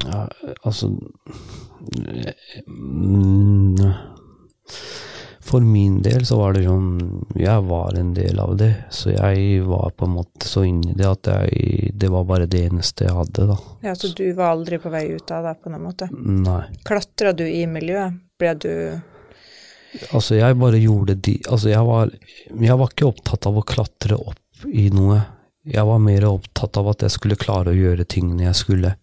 A: Ja, altså mm, For min del så var det sånn Jeg var en del av det, så jeg var på en måte så inni det at jeg, det var bare det eneste jeg hadde, da.
B: Ja, Så du var aldri på vei ut av det på noen måte?
A: Nei.
B: Klatra du i miljøet? Ble du
A: Altså, jeg bare gjorde de Altså, jeg var Jeg var ikke opptatt av å klatre opp i noe. Jeg var mer opptatt av at jeg skulle klare å gjøre tingene jeg skulle.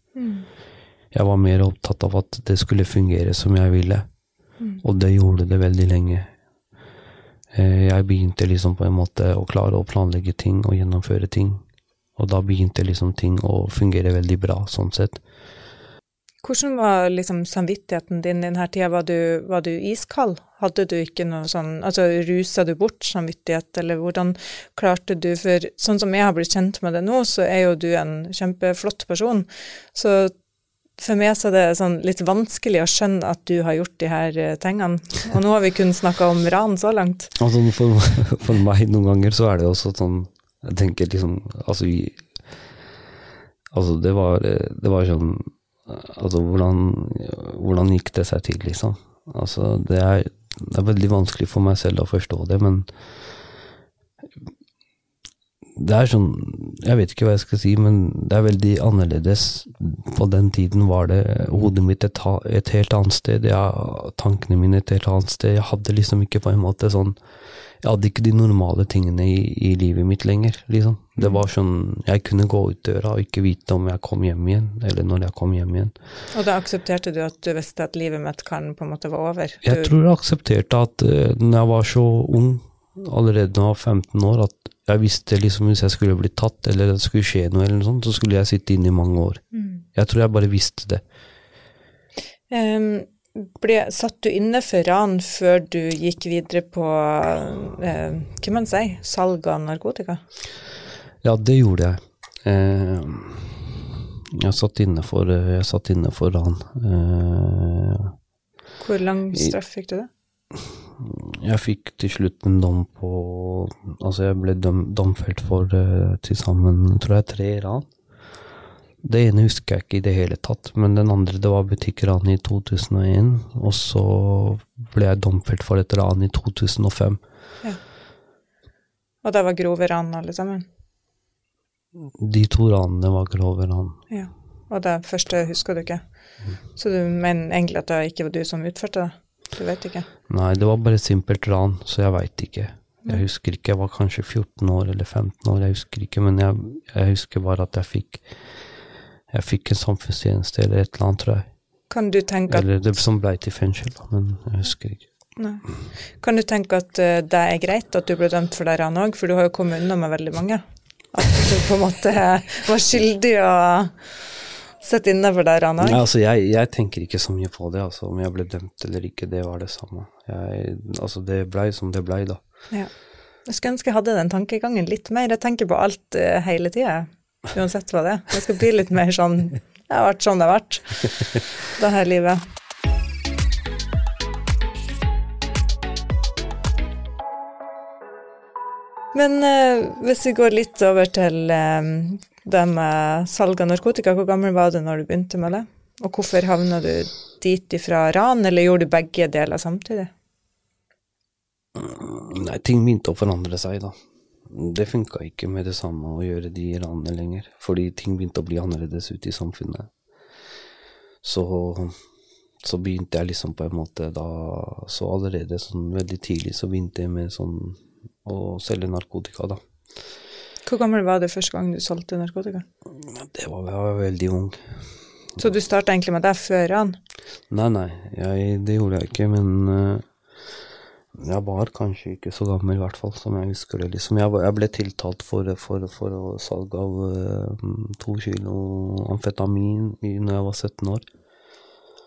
A: Jeg var mer opptatt av at det skulle fungere som jeg ville. Og det gjorde det veldig lenge. Eh, Jeg begynte liksom på en måte å klare å planlegge ting og gjennomføre ting. Og da begynte liksom ting å fungere veldig bra, sånn sett.
B: Hvordan var liksom samvittigheten din i denne tida? Var du, var du iskald? Hadde du ikke noe sånn Altså, rusa du bort samvittighet, eller hvordan klarte du For sånn som jeg har blitt kjent med det nå, så er jo du en kjempeflott person. Så for meg så er det sånn litt vanskelig å skjønne at du har gjort de her eh, tingene. Og nå har vi kun snakka om ran så langt.
A: Altså for, for meg noen ganger så er det også sånn Jeg tenker liksom Altså, vi, altså det var Det var sånn Altså hvordan, hvordan gikk det seg til, liksom? Altså det er, det er veldig vanskelig for meg selv å forstå det, men det er sånn Jeg vet ikke hva jeg skal si, men det er veldig annerledes. På den tiden var det hodet mitt et, et helt annet sted, jeg, tankene mine et helt annet sted. Jeg hadde liksom ikke på en måte sånn Jeg hadde ikke de normale tingene i, i livet mitt lenger, liksom. Det var sånn Jeg kunne gå ut døra og ikke vite om jeg kom hjem igjen, eller når jeg kom hjem igjen.
B: Og da aksepterte du at du visste at livet mitt kan på en måte være over?
A: Jeg tror jeg aksepterte at uh, når jeg var så ung, allerede da jeg var 15 år, at jeg visste liksom hvis jeg skulle bli tatt, eller det skulle skje noe, eller noe sånt, så skulle jeg sitte inne i mange år. Jeg tror jeg bare visste det.
B: Um, ble, satt du inne for ran før du gikk videre på uh, hva man sier, salg av narkotika?
A: Ja, det gjorde jeg. Eh, jeg satt inne for, jeg satt inne for ran. Uh,
B: Hvor lang straff fikk du det?
A: Jeg fikk til slutt en dom på Altså, jeg ble døm, domfelt for uh, til sammen, tror jeg, tre ran. Det ene husker jeg ikke i det hele tatt, men den andre det var butikkran i 2001. Og så ble jeg domfelt for et ran i 2005.
B: Ja. Og det var grove ran alle sammen?
A: De to ranene var grove ran.
B: Ja. Og det første husker du ikke? Så du mener egentlig at det ikke var du som utførte det? Du vet ikke?
A: Nei, det var bare simpelt ran, så jeg veit ikke. Jeg husker ikke, jeg var kanskje 14 år eller 15 år, jeg husker ikke, men jeg, jeg husker bare at jeg fikk jeg fikk en samfunnstjeneste eller et eller annet, tror jeg.
B: Kan du tenke at,
A: Eller det som blei til fengsel, men jeg husker ikke.
B: nei. kan du tenke at eh, det er greit at du ble dømt for det ranet òg, for du har jo kommet unna med veldig mange? At du på en måte var skyldig og sitte inn for der, ranet
A: Ja, altså, jeg, jeg tenker ikke så mye på det, altså, om jeg ble dømt eller ikke, det var det samme. Jeg, altså, det blei som det blei, da.
B: Ja. Jeg skulle ønske jeg hadde den tankegangen litt mer. Jeg tenker på alt uh, hele tida, uansett hva det er. Jeg skal bli litt mer sånn Det har vært sånn det har vært, det her livet. Men uh, hvis vi går litt over til eh, det med salg av narkotika, hvor gammel var du når du begynte med det? Og hvorfor havna du dit ifra ran, eller gjorde du begge deler samtidig?
A: Nei, ting begynte å forandre seg, da. Det funka ikke med det samme å gjøre de ranene lenger, fordi ting begynte å bli annerledes ute i samfunnet. Så, så begynte jeg liksom på en måte da Så allerede sånn veldig tidlig så begynte jeg med sånn å selge narkotika, da.
B: Hvor gammel var du første gang du solgte narkotika?
A: Det var jeg var veldig ung.
B: Så du starta egentlig med det før han?
A: Nei, nei, jeg, det gjorde jeg ikke, men uh, jeg var kanskje ikke så gammel, i hvert fall, som jeg husker det. Liksom, jeg, jeg ble tiltalt for, for, for salg av uh, to kilo amfetamin når jeg var 17 år.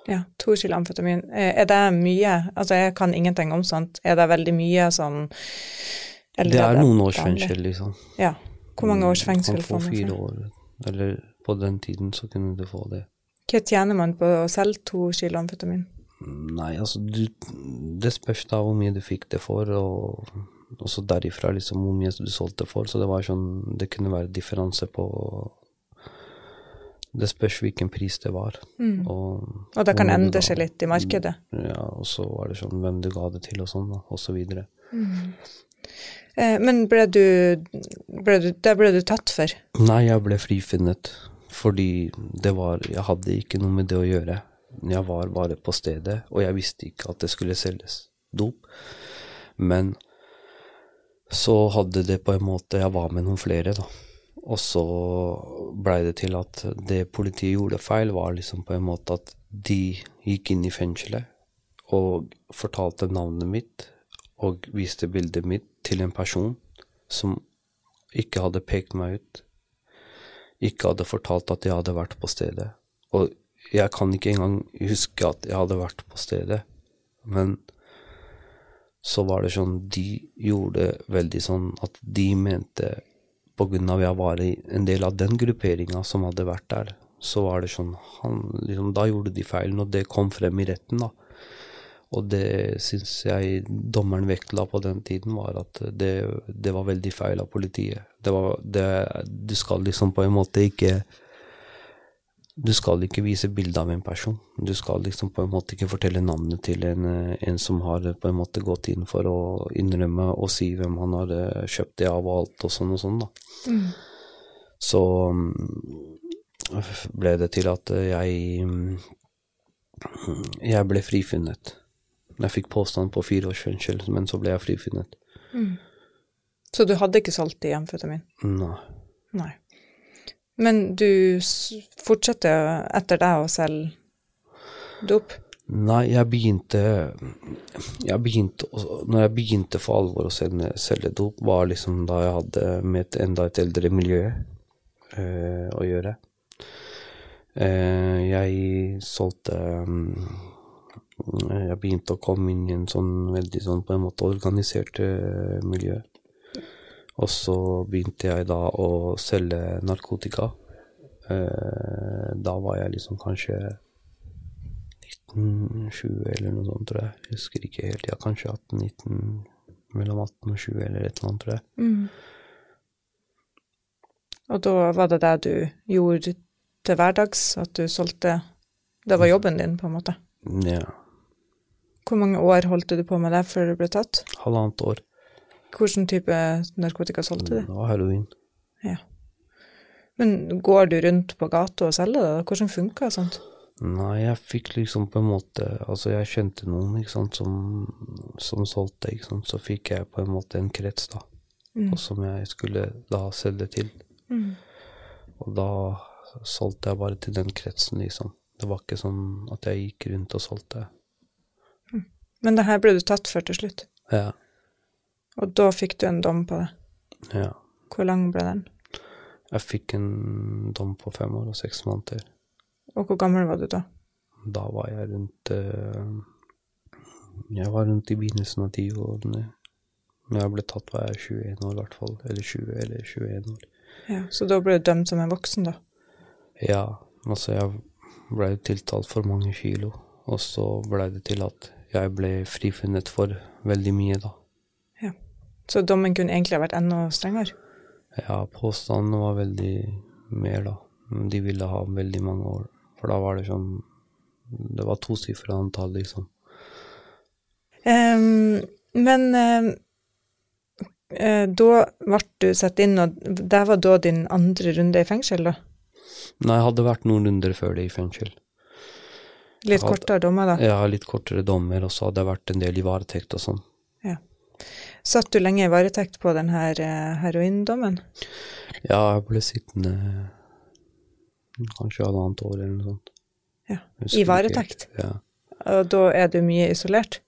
B: Ja, to kilo amfetamin. Eh, Er det mye? Altså, jeg kan ingenting om sånt. Er det veldig mye sånn eller
A: Det er noen års fengsel, liksom.
B: Ja. Hvor mange års fengsel
A: Kan få
B: får man
A: fire år. Eller på den tiden så kunne du få det.
B: Hva tjener man på å selge to kilo amfetamin?
A: Nei, altså du, Det spørs da hvor mye du fikk det for, og også derifra liksom hvor mye du solgte for. Så det var sånn Det kunne være differanse på Det spørs hvilken pris det var.
B: Mm.
A: Og,
B: Og det kan endre seg litt i markedet.
A: Ja, og så var det sånn hvem du ga det til og sånn, og så videre.
B: Eh, Men ble du, ble du Det ble du tatt for?
A: Nei, jeg ble frifunnet fordi det var Jeg hadde ikke noe med det å gjøre. Jeg var bare på stedet, og jeg visste ikke at det skulle selges dop. Men så hadde det på en måte Jeg var med noen flere, da. Og så blei det til at det politiet gjorde feil, var liksom på en måte at de gikk inn i fengselet og fortalte navnet mitt og viste bildet mitt til en person som ikke hadde pekt meg ut ikke hadde fortalt at jeg hadde vært på stedet. Og jeg kan ikke engang huske at jeg hadde vært på stedet, men så var det sånn De gjorde veldig sånn at de mente på grunn av jeg var en del av den grupperinga som hadde vært der, så var det sånn han, liksom, Da gjorde de feilen, og det kom frem i retten, da. Og det syns jeg dommeren vektla på den tiden, var at det, det var veldig feil av politiet. Det var, det, du skal liksom på en måte ikke Du skal ikke vise bilde av en person. Du skal liksom på en måte ikke fortelle navnet til en, en som har på en måte gått inn for å innrømme og si hvem han har eh, kjøpt det av og alt og sånn og sånn, da. Så mm, ble det til at jeg Jeg ble frifunnet. Jeg fikk påstand på fire års fengsel, men så ble jeg frifunnet.
B: Så du hadde ikke solgt i amfetamin?
A: Nei.
B: Nei. Men du fortsetter etter det å selge dop?
A: Nei, jeg begynte jeg begynte, Når jeg begynte for alvor å selge, selge dop, var liksom da jeg hadde med et enda et eldre miljø øh, å gjøre. Uh, jeg solgte mm, Jeg begynte å komme inn i en sånn veldig sånn på en måte organisert eh, miljø. Og så begynte jeg da å selge narkotika. Eh, da var jeg liksom kanskje 1920 eller noe sånt, tror jeg. Jeg husker ikke helt. Ja, kanskje 18-19, mellom 18 og 20 eller et eller annet, tror jeg.
B: Og da var det det du gjorde til hverdags, at du solgte Det var jobben din, på en måte.
A: Ja,
B: Hvor mange år holdt du på med det før du ble tatt?
A: halvannet år.
B: Hvilken type narkotika solgte
A: Det
B: du?
A: var heroin.
B: Men går du rundt på gata og selger det? Hvordan funker sånt?
A: Nei, jeg fikk liksom på en måte Altså, jeg kjente noen, ikke sant, som, som solgte, ikke sant. Så fikk jeg på en måte en krets, da,
B: Mm.
A: og som jeg skulle da selge til.
B: Mm.
A: Og da solgte jeg bare til den kretsen, liksom. Det var ikke sånn at jeg gikk rundt og solgte.
B: Men det her ble du tatt for til slutt,
A: Ja.
B: og da fikk du en dom på det.
A: ja.
B: Hvor lang ble den?
A: Jeg fikk en dom på fem år og seks måneder.
B: Og hvor gammel var du da?
A: Da var jeg rundt eh, Jeg var rundt i begynnelsen av tiårene. Når jeg ble tatt, var jeg 21 år, i hvert fall. Eller 20 eller 21 år.
B: Ja, så da ble du dømt som en voksen, da?
A: Ja, altså jeg blei tiltalt for mange kilo, og så blei det til at jeg ble frifunnet for veldig mye, da.
B: Så dommen kunne egentlig ha vært enda strengere?
A: Ja, påstanden var veldig mer, da. De ville ha veldig mange år, for da var det sånn Det var tosifra antall, liksom.
B: Um, men eh, da ble du satt inn, og det var da din andre runde i fengsel, da?
A: Nei, jeg hadde vært noen runder før det i fengsel.
B: Litt
A: hadde,
B: kortere dommer, da?
A: Ja, litt kortere dommer, og så hadde jeg vært en del i varetekt og sånn. Ja.
B: Satt du lenge i varetekt på denne eh, heroindommen?
A: Ja, jeg ble sittende kanskje halvannet år eller noe sånt.
B: Ja, I varetekt?
A: Ja.
B: Og da er du mye isolert?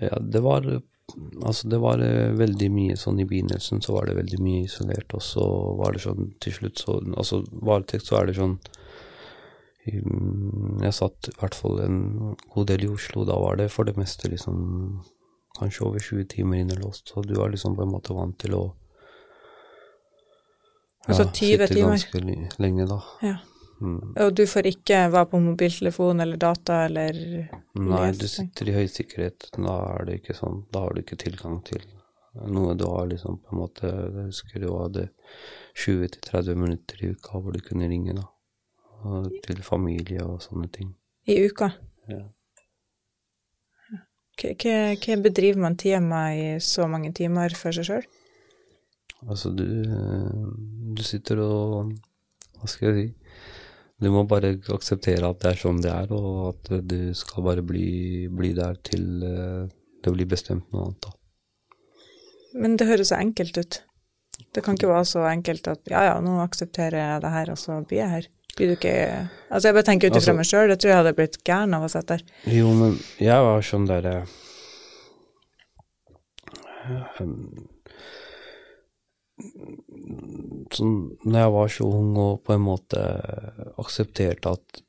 A: Ja, det var Altså, det var eh, veldig mye sånn i begynnelsen, så var det veldig mye isolert, og så var det sånn til slutt så Altså, varetekt, så er det sånn Jeg satt i hvert fall en god del i Oslo, da var det for det meste liksom kanskje over 20 timer innelåst, så du er liksom på en måte vant til å
B: Altså 20
A: sitte ganske lenge, da.
B: Ja.
A: Mm.
B: Og du får ikke være på mobiltelefon eller data eller
A: Nei, du sitter i høy sikkerhet. Da er det ikke sånn. Da har du ikke tilgang til noe du har liksom på en måte Jeg husker du hadde 20-30 minutter i uka hvor du kunne ringe, da. Og Til familie og sånne ting.
B: I uka?
A: Ja.
B: Hva, bedriver man tida med i så mange timer for seg sjøl?
A: Altså, du Du sitter og Hva skal jeg si? Du må bare akseptere at det er sånn det er, og at du skal bare bli, bli der til eh, det blir bestemt noe annet, da.
B: Men det høres så enkelt ut. Det kan ikke være så enkelt at ja, ja, nå aksepterer jeg det her, og så blir jeg her. Blir du ikke Altså, jeg bare tenker ut ifra
A: Altså-
B: meg sjøl, jeg tror jeg hadde blitt gæren av å sitte der.
A: Jo, men jeg var sånn derre Sånn når jeg var så ung og på en måte aksepterte at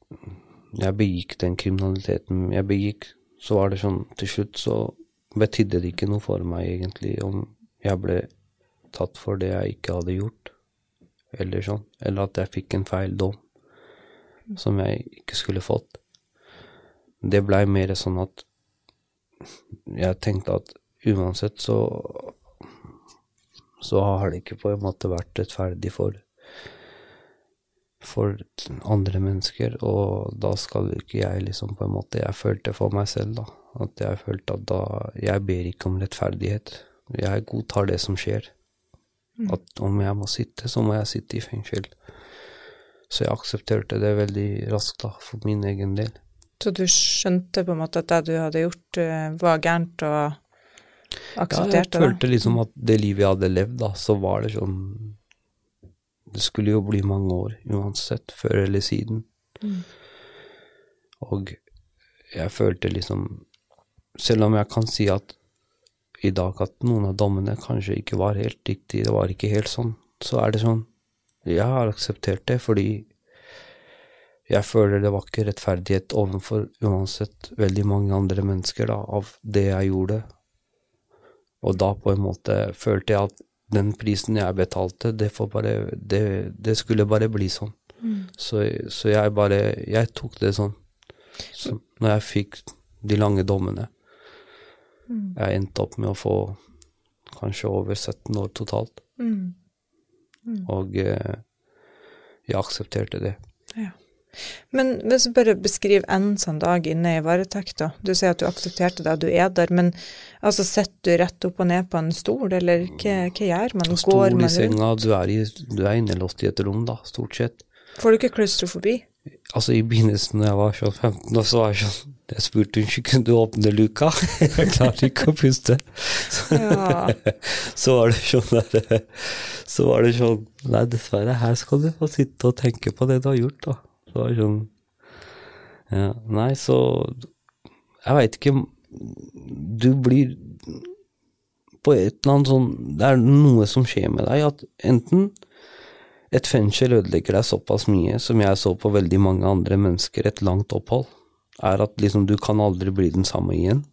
A: jeg begikk den kriminaliteten jeg begikk, så var det sånn Til slutt så betydde det ikke noe for meg egentlig om jeg ble tatt for det jeg ikke hadde gjort, eller sånn, eller at jeg fikk en feil dom som jeg ikke skulle fått det blei mer sånn at jeg tenkte at uansett så så har det ikke på en måte vært rettferdig for for andre mennesker, og da skal ikke jeg liksom på en måte Jeg følte for meg selv, da, at jeg følte at da Jeg ber ikke om rettferdighet. Jeg godtar det som skjer. At om jeg må sitte, så må jeg sitte i fengsel. Så jeg aksepterte det veldig raskt, da, for min egen del.
B: Så du skjønte på en måte at det du hadde gjort, eh, var gærent, og
A: Ja, jeg
B: aksepterte det?
A: følte liksom at det livet jeg hadde levd, da, så var det sånn Det skulle jo bli mange år uansett, før eller siden.
B: Mm.
A: Og jeg følte liksom Selv om jeg kan si at i dag at noen av dommene kanskje ikke var helt riktige, det var ikke helt sånn, så er det sånn Jeg har akseptert det fordi jeg føler det var ikke rettferdighet overfor uansett veldig mange andre mennesker da, av det jeg gjorde. Og da på en måte følte jeg at den prisen jeg betalte, det, får bare, det, det skulle bare bli sånn. Så, så jeg bare Jeg tok det sånn. Så når jeg fikk de lange dommene Jeg endte opp med å få kanskje over 17 år totalt.
B: Mm.
A: Og eh, jeg aksepterte det.
B: Ja. Men hvis du bare beskriver en sånn dag inne i varetekt, da. Du sier at du aksepterte det, du er der, men altså sitter du rett opp og ned på en stol, eller hva, hva gjør man?
A: Stol
B: Går
A: i senga, du er, i, du er innelåst i et rom, da, stort sett.
B: Får du ikke klaustrofobi?
A: Altså, i begynnelsen da jeg var sånn 15 år, så var jeg sånn Jeg spurte hun ikke kunne åpne luka. Jeg klarer ikke å puste.
B: Ja.
A: Så var det sånn der Så var det sånn Nei, dessverre, her skal du få sitte og tenke på det du har gjort, da. Så var det sånn Ja, nei, så Jeg veit ikke Du blir på et eller annet sånn Det er noe som skjer med deg, at enten et fengsel ødelegger deg såpass mye, som jeg så på veldig mange andre mennesker, et langt opphold, er at liksom du kan aldri bli den samme igjen.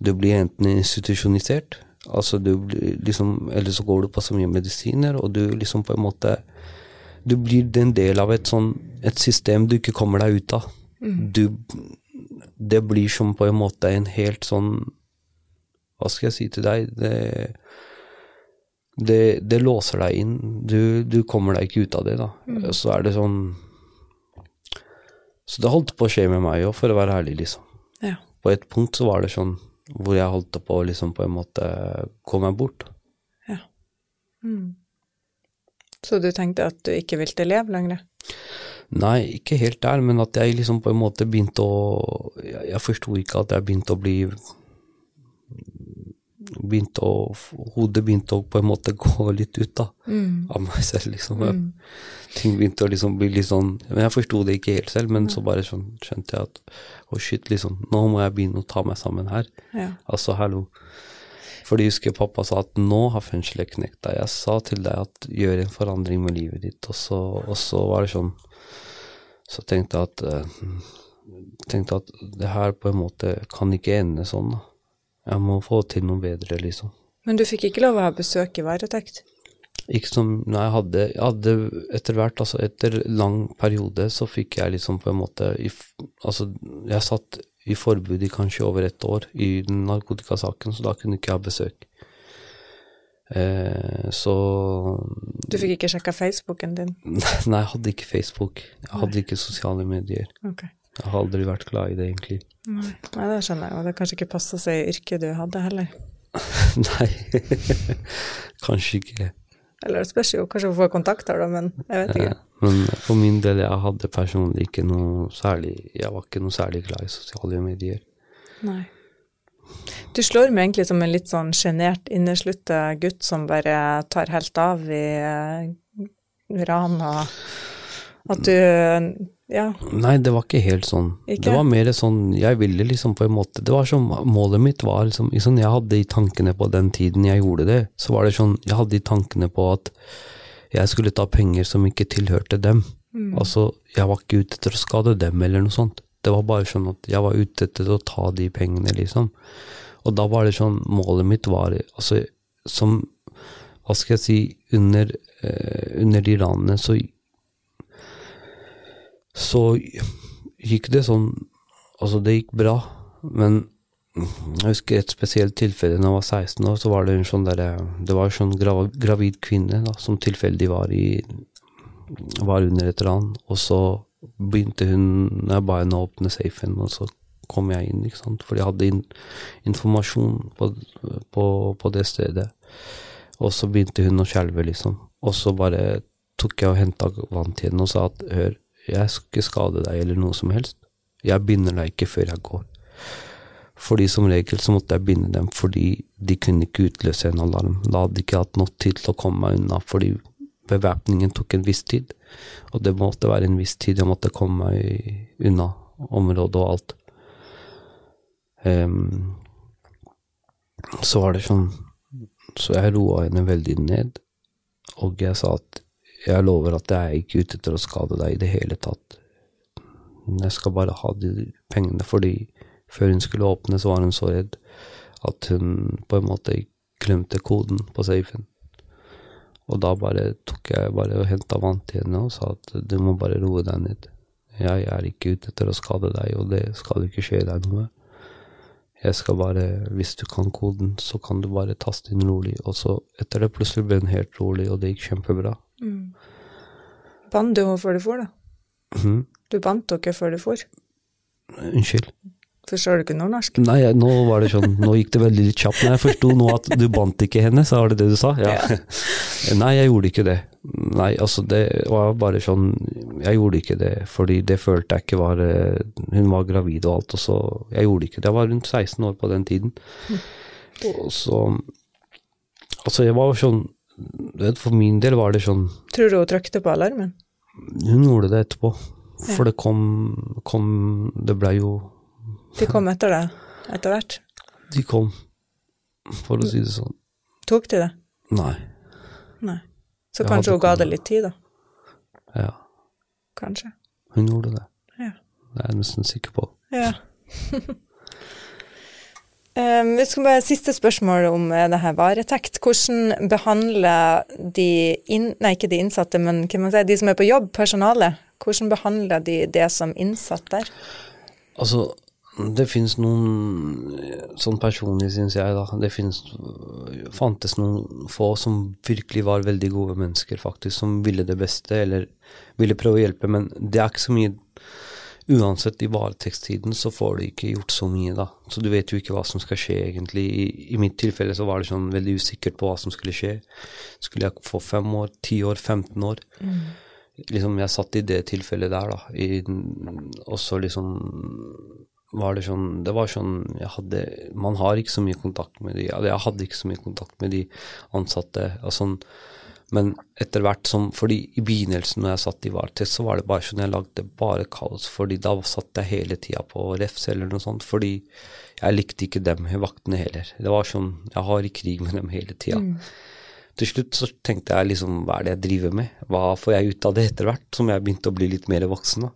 A: Du blir enten institusjonisert, altså du blir liksom, eller så går du på så mye medisiner, og du liksom på en måte Du blir en del av et sånn et system du ikke kommer deg ut av. Du Det blir som på en måte en helt sånn Hva skal jeg si til deg? Det det, det låser deg inn. Du, du kommer deg ikke ut av det, da. Så er det sånn Så det holdt på å skje med meg òg, for å være ærlig, liksom.
B: ja.
A: På et punkt så var det sånn hvor jeg holdt på å liksom på en måte komme meg bort.
B: ja. Mm. Så du tenkte at du ikke ville leve lenger?
A: Nei, ikke helt der, men at jeg liksom på en måte begynte å Jeg, jeg forsto ikke at jeg begynte å bli begynte å Hodet begynte å på en måte gå litt ut da,
B: Mm.
A: av meg selv, liksom. Ting begynte å liksom bli litt sånn Men jeg forsto det ikke helt selv, men så bare sånn skjønte jeg at å shit, liksom, nå må jeg begynne å ta meg sammen her.
B: Ja.
A: Altså, hallo. Fordi jeg husker pappa sa at nå har fengselet knekt deg. Jeg sa til deg at gjør en forandring med livet ditt, og så, og så var det sånn Så tenkte jeg at eh, tenkte at det her på en måte kan ikke ende sånn, da. Jeg må få til noe bedre, liksom.
B: Men du fikk ikke lov å ha besøk i varetekt?
A: Ikke som Nei, jeg hadde, jeg hadde etter hvert, altså etter lang periode, så fikk jeg liksom på en måte Altså, jeg satt i forbud i kanskje over et år i den narkotikasaken, så da kunne ikke jeg ha besøk. Eh, så
B: Du fikk ikke sjekka Facebooken din?
A: Nei, jeg hadde ikke Facebook. Jeg hadde ikke sosiale medier.
B: Ok.
A: Jeg har aldri vært glad i det, egentlig.
B: Nei, Nei det skjønner jeg, og det kanskje ikke passa seg i yrket du hadde heller.
A: Nei, kanskje ikke.
B: Eller det spørs jo, kanskje få kontakter, da, men jeg vet ikke.
A: Ja, Men for min del, jeg hadde personlig ikke noe særlig Jeg var ikke noe særlig glad i sosiale medier.
B: Nei. Du slår meg egentlig som en litt sånn sjenert, inneslutta gutt som bare tar helt av i uh, ran og At du Ja.
A: Nei, det var ikke helt sånn.
B: Ikke?
A: Det var mer sånn Jeg ville liksom på en måte Det var sånn Målet mitt var liksom liksom Jeg hadde de tankene på den tiden jeg gjorde det, så var det sånn Jeg hadde de tankene på at jeg skulle ta penger som ikke tilhørte dem. Altså, jeg var ikke ute etter å skade dem eller noe sånt. Det var bare sånn at jeg var ute etter å ta de pengene, liksom. Og da var det sånn Målet mitt var altså som Hva skal jeg si Under, eh, under de ranene så så gikk det sånn Altså, det gikk bra, men jeg husker et spesielt tilfelle da jeg var 16 år, så var det en sånn der, Det var en sånn grav, gravid kvinne da, som tilfeldig var i Var under et ran, og så begynte hun jeg ba henne åpne safen, og så kom jeg inn, ikke sant, for jeg hadde in informasjon på, på, på det stedet. Og så begynte hun å skjelve, liksom. Og så bare tok jeg og henta vann til henne og sa at hør, jeg skal ikke skade deg eller noe som helst. Jeg binder deg ikke før jeg går. Fordi som regel så måtte jeg binde dem fordi de kunne ikke utløse en alarm. Da hadde de ikke hatt nok tid til å komme meg unna, fordi bevæpningen tok en viss tid. Og det måtte være en viss tid jeg måtte komme meg unna området og alt. Um, så var det sånn Så jeg roa henne veldig ned, og jeg sa at jeg lover at jeg er ikke ute etter å skade deg i det hele tatt. Jeg skal bare ha de pengene, fordi før hun skulle åpne, så var hun så redd at hun på en måte glemte koden på safen. Og da bare tok jeg bare og henta vann til henne og sa at du må bare roe deg ned. Jeg er ikke ute etter å skade deg, og det skal ikke skje deg noe. Jeg skal bare, hvis du kan koden, så kan du bare taste inn rolig. Og så etter det plutselig ble hun helt rolig, og det gikk kjempebra.
B: Bandt du henne før du for, da?
A: Mm.
B: Du bandt dere før du for.
A: Unnskyld.
B: Forstår du ikke nordnorsk?
A: Nei, jeg- nå var det sånn, nå gikk det veldig litt kjapt. Når jeg forsto nå at du bandt ikke henne, så var det det du sa? Ja. Nei, jeg gjorde ikke det. Nei, altså det var bare sånn, jeg gjorde ikke det, fordi det følte jeg ikke var, eh, hun var gravid og alt, og så, jeg gjorde ikke det. Jeg var rundt 16 år på den tiden. Og så, altså jeg var sånn, vet, for min del var det sånn,
B: Tror du hun trykte på alarmen?
A: hun gjorde det etterpå. For det kom, kom, det ble jo,
B: De kom etter deg etter hvert.
A: de kom, for å si det sånn.
B: Tok de det?
A: Nei,
B: Nei. Så
A: Jeg
B: kanskje hun ga det litt tid, da.
A: ja.
B: Kanskje.
A: Hun gjorde det.
B: Ja.
A: Det er jeg nesten sikker på.
B: Ja. um, vi skal bare Siste spørsmål om eh, det her varetekt. Hvordan behandler de inn, Nei, ikke de innsatte, men sier, de som er på jobb, personalet, hvordan behandler de det som innsatt der?
A: Altså, det finnes noen Sånn personlig, syns jeg, da. Det finnes, fantes noen få som virkelig var veldig gode mennesker, faktisk, som ville det beste, eller ville prøve å hjelpe, men det er ikke så mye Uansett, i varetektstiden så får du ikke gjort så mye, da. Så du vet jo ikke hva som skal skje, egentlig. I, I, mitt tilfelle så var det sånn veldig usikkert på hva som skulle skje. Skulle jeg få fem år, ti år, 15 år? Liksom, jeg satt i det tilfellet der, da. I, og så liksom var det sånn Det var sånn jeg hadde Man har ikke så mye kontakt med de Jeg hadde ikke så mye kontakt med de ansatte. og sånn men etter hvert som Fordi i begynnelsen når jeg satt i varetekt, så var det bare sånn jeg lagde bare kaos. fordi da satt jeg hele tida på refs eller noe sånt. Fordi jeg likte ikke dem, vaktene heller. Det var sånn Jeg har i krig med dem hele tida. Til slutt så tenkte jeg liksom hva er det jeg driver med? Hva får jeg ut av det etter hvert som jeg begynte å bli litt mer voksen? da?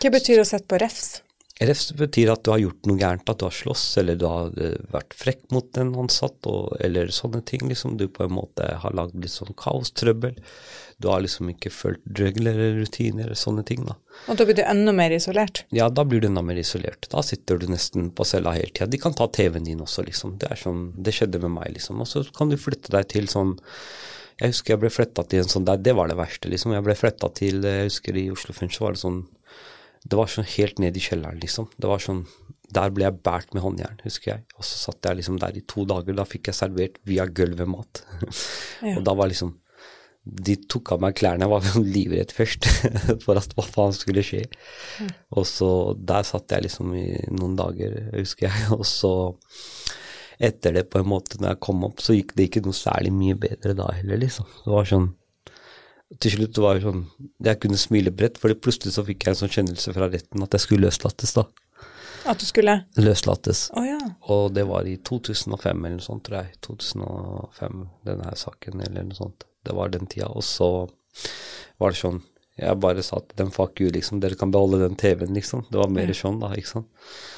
B: Hva betyr å sette på refs?
A: Refs betyr at du har gjort noe gærent, at du har slåss, eller du har eh, vært frekk mot en ansatt, og, eller sånne ting. liksom. Du på en måte har lagd litt sånn kaostrøbbel. Du har liksom ikke fulgt regler eller rutiner, sånne ting. da.
B: Og da blir du enda mer isolert?
A: Ja, da blir du enda mer isolert. Da sitter du nesten på cella hele tida. De kan ta TV-en din også, liksom. Det er sånn, det skjedde med meg, liksom. Og så kan du flytte deg til sånn Jeg husker jeg ble flytta til en sånn der, det var det verste, liksom. Jeg ble flytta til Jeg husker i Oslo fengsel var det sånn Det var sånn helt ned i kjelleren, liksom. Det var sånn Der ble jeg båret med håndjern, husker jeg. Og så satt jeg liksom der i to dager. Da fikk jeg servert via gulvet mat.
B: Ja.
A: Og da var liksom de tok av meg klærne, jeg var livredd først for at hva faen skulle skje. Og så der satt jeg liksom i noen dager, husker jeg, og så etter det, på en måte, når jeg kom opp, så gikk det ikke noe særlig mye bedre da heller, liksom. Det var sånn Til slutt var det sånn Jeg kunne smile bredt, for plutselig så fikk jeg en sånn kjennelse fra retten at jeg skulle løslates, da.
B: At du skulle
A: Løslates.
B: Oh, ja.
A: Og det var i 2005 eller noe sånt, tror jeg. 2005, denne her saken, eller noe sånt. Det var den tida. Og så var det sånn Jeg bare sa til dem fuck you, liksom. Dere kan beholde den TV-en, liksom. Det var mer sånn, da, ikke sant.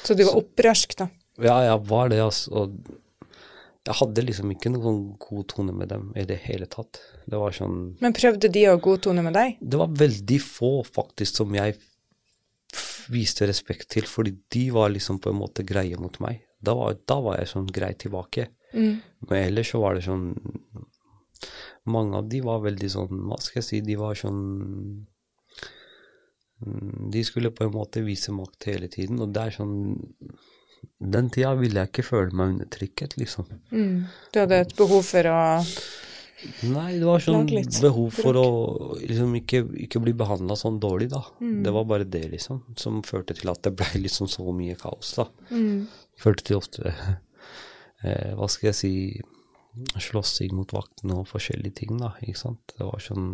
B: Så du var opprørsk, da?
A: Ja, jeg var det, altså. Og jeg hadde liksom ikke noen god tone med dem i det hele tatt. Det var sånn
B: Men prøvde de å god tone med deg?
A: Det var veldig få, faktisk, som jeg viste respekt til, fordi de var liksom på en måte greie mot meg. Da var, da var jeg sånn grei tilbake. Men ellers så var det sånn Mange av de var veldig sånn Hva skal jeg si? De var sånn mm, De skulle på en måte vise makt hele tiden, og det er sånn Den tida ville jeg ikke føle meg undertrykket, liksom.
B: Du hadde et behov for å
A: Nei, det var sånn behov for å liksom ikke, ikke bli behandla sånn dårlig, da. Det var bare det, liksom, som førte til at det ble liksom så mye kaos, da. Førte til ofte eh, Hva skal jeg si Slåssing mot vaktene og forskjellige ting, da. Ikke sant. Det var sånn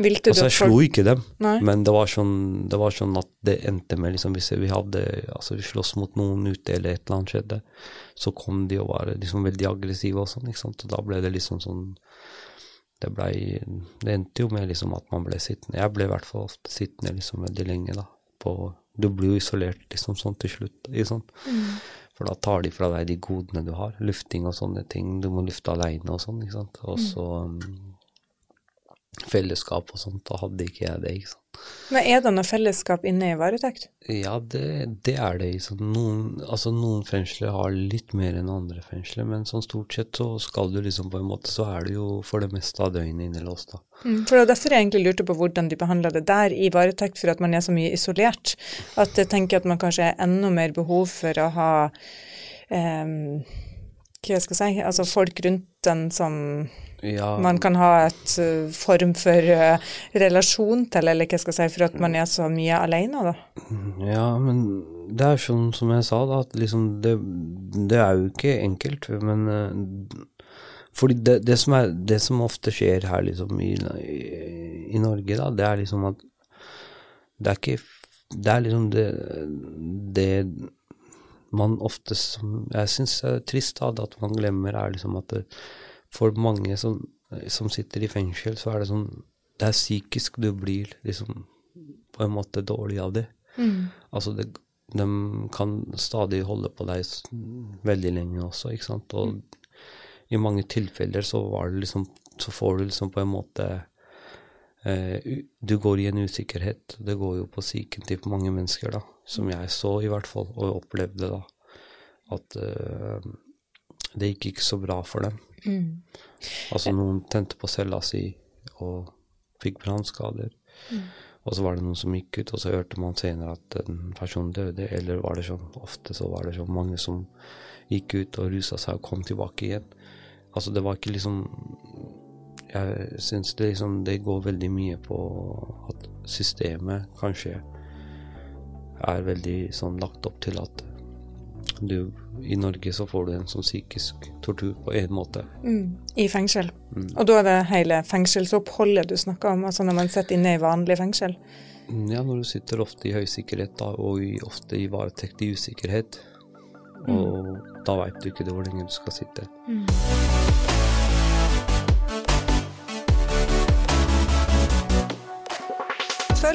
B: Vilte
A: Altså, jeg slo ikke dem,
B: Nei.
A: men det var, sånn, det var sånn at det endte med liksom Hvis vi hadde Altså, vi sloss mot noen ute, eller et eller annet skjedde, så kom de og var liksom veldig aggressive og sånn, ikke sant. Og da ble det liksom sånn Det blei Det endte jo med liksom at man ble sittende Jeg ble i hvert fall ofte sittende liksom veldig lenge, da. På Du blir jo isolert liksom sånn til slutt, ikke sant. For da tar de fra deg de godene du har. Lufting og sånne ting. Du må lufte aleine og sånn, ikke sant. Og så um, fellesskap og sånt, da hadde ikke jeg det. ikke sant.
B: Men er det noe fellesskap inne i varetekt?
A: Ja, det, det er det. Liksom. Noen, altså, noen fengsler har litt mer enn andre fengsler, men sånn stort sett så skal du liksom på en måte, så er du jo for det meste av døgnet innelåst, da.
B: Mm, for det var derfor jeg egentlig lurte på hvordan de behandla det der i varetekt, for at man er så mye isolert. At jeg tenker at man kanskje har enda mer behov for å ha um, hva jeg skal si, altså folk rundt den som
A: Ja,
B: man kan ha et uh, form for uh, relasjon til, eller hva skal jeg si, for at man er så mye alene, da.
A: ja, men det er sånn som jeg sa, da, at liksom det, det er jo ikke enkelt, men uh, fordi det, det, som er, det som ofte skjer her liksom i, i, i Norge, da, det er liksom at det er ikke Det er liksom det, det man ofte som Jeg syns er trist da, at man glemmer, er liksom at det, for mange som, som sitter i fengsel, så er det sånn Det er psykisk du blir liksom på en måte dårlig av det. Altså, det, de kan stadig holde på deg veldig lenge også, ikke sant. Og i mange tilfeller så var det liksom Så får du liksom på en måte Du går i en usikkerhet. Det går jo på psyken til mange mennesker, da. Som jeg så, i hvert fall, og opplevde da. At uh, det gikk ikke så bra for dem. Altså, noen tente på cella si og fikk brannskader. Og så var det noen som gikk ut, og så hørte man senere at en person døde. Eller var det sånn, ofte så var det så mange som gikk ut og rusa seg og kom tilbake igjen. Altså det var ikke liksom Jeg syns det liksom Det går veldig mye på at systemet kanskje er veldig sånn lagt opp til at du I Norge så får du en sånn psykisk tortur på en måte.
B: I fengsel. Og da er det hele fengselsoppholdet du snakker om, altså når man sitter inne i vanlig fengsel.
A: Ja, når du sitter ofte i høy sikkerhet da, og i, ofte i varetekt i usikkerhet. Og da veit du ikke hvor lenge du skal sitte.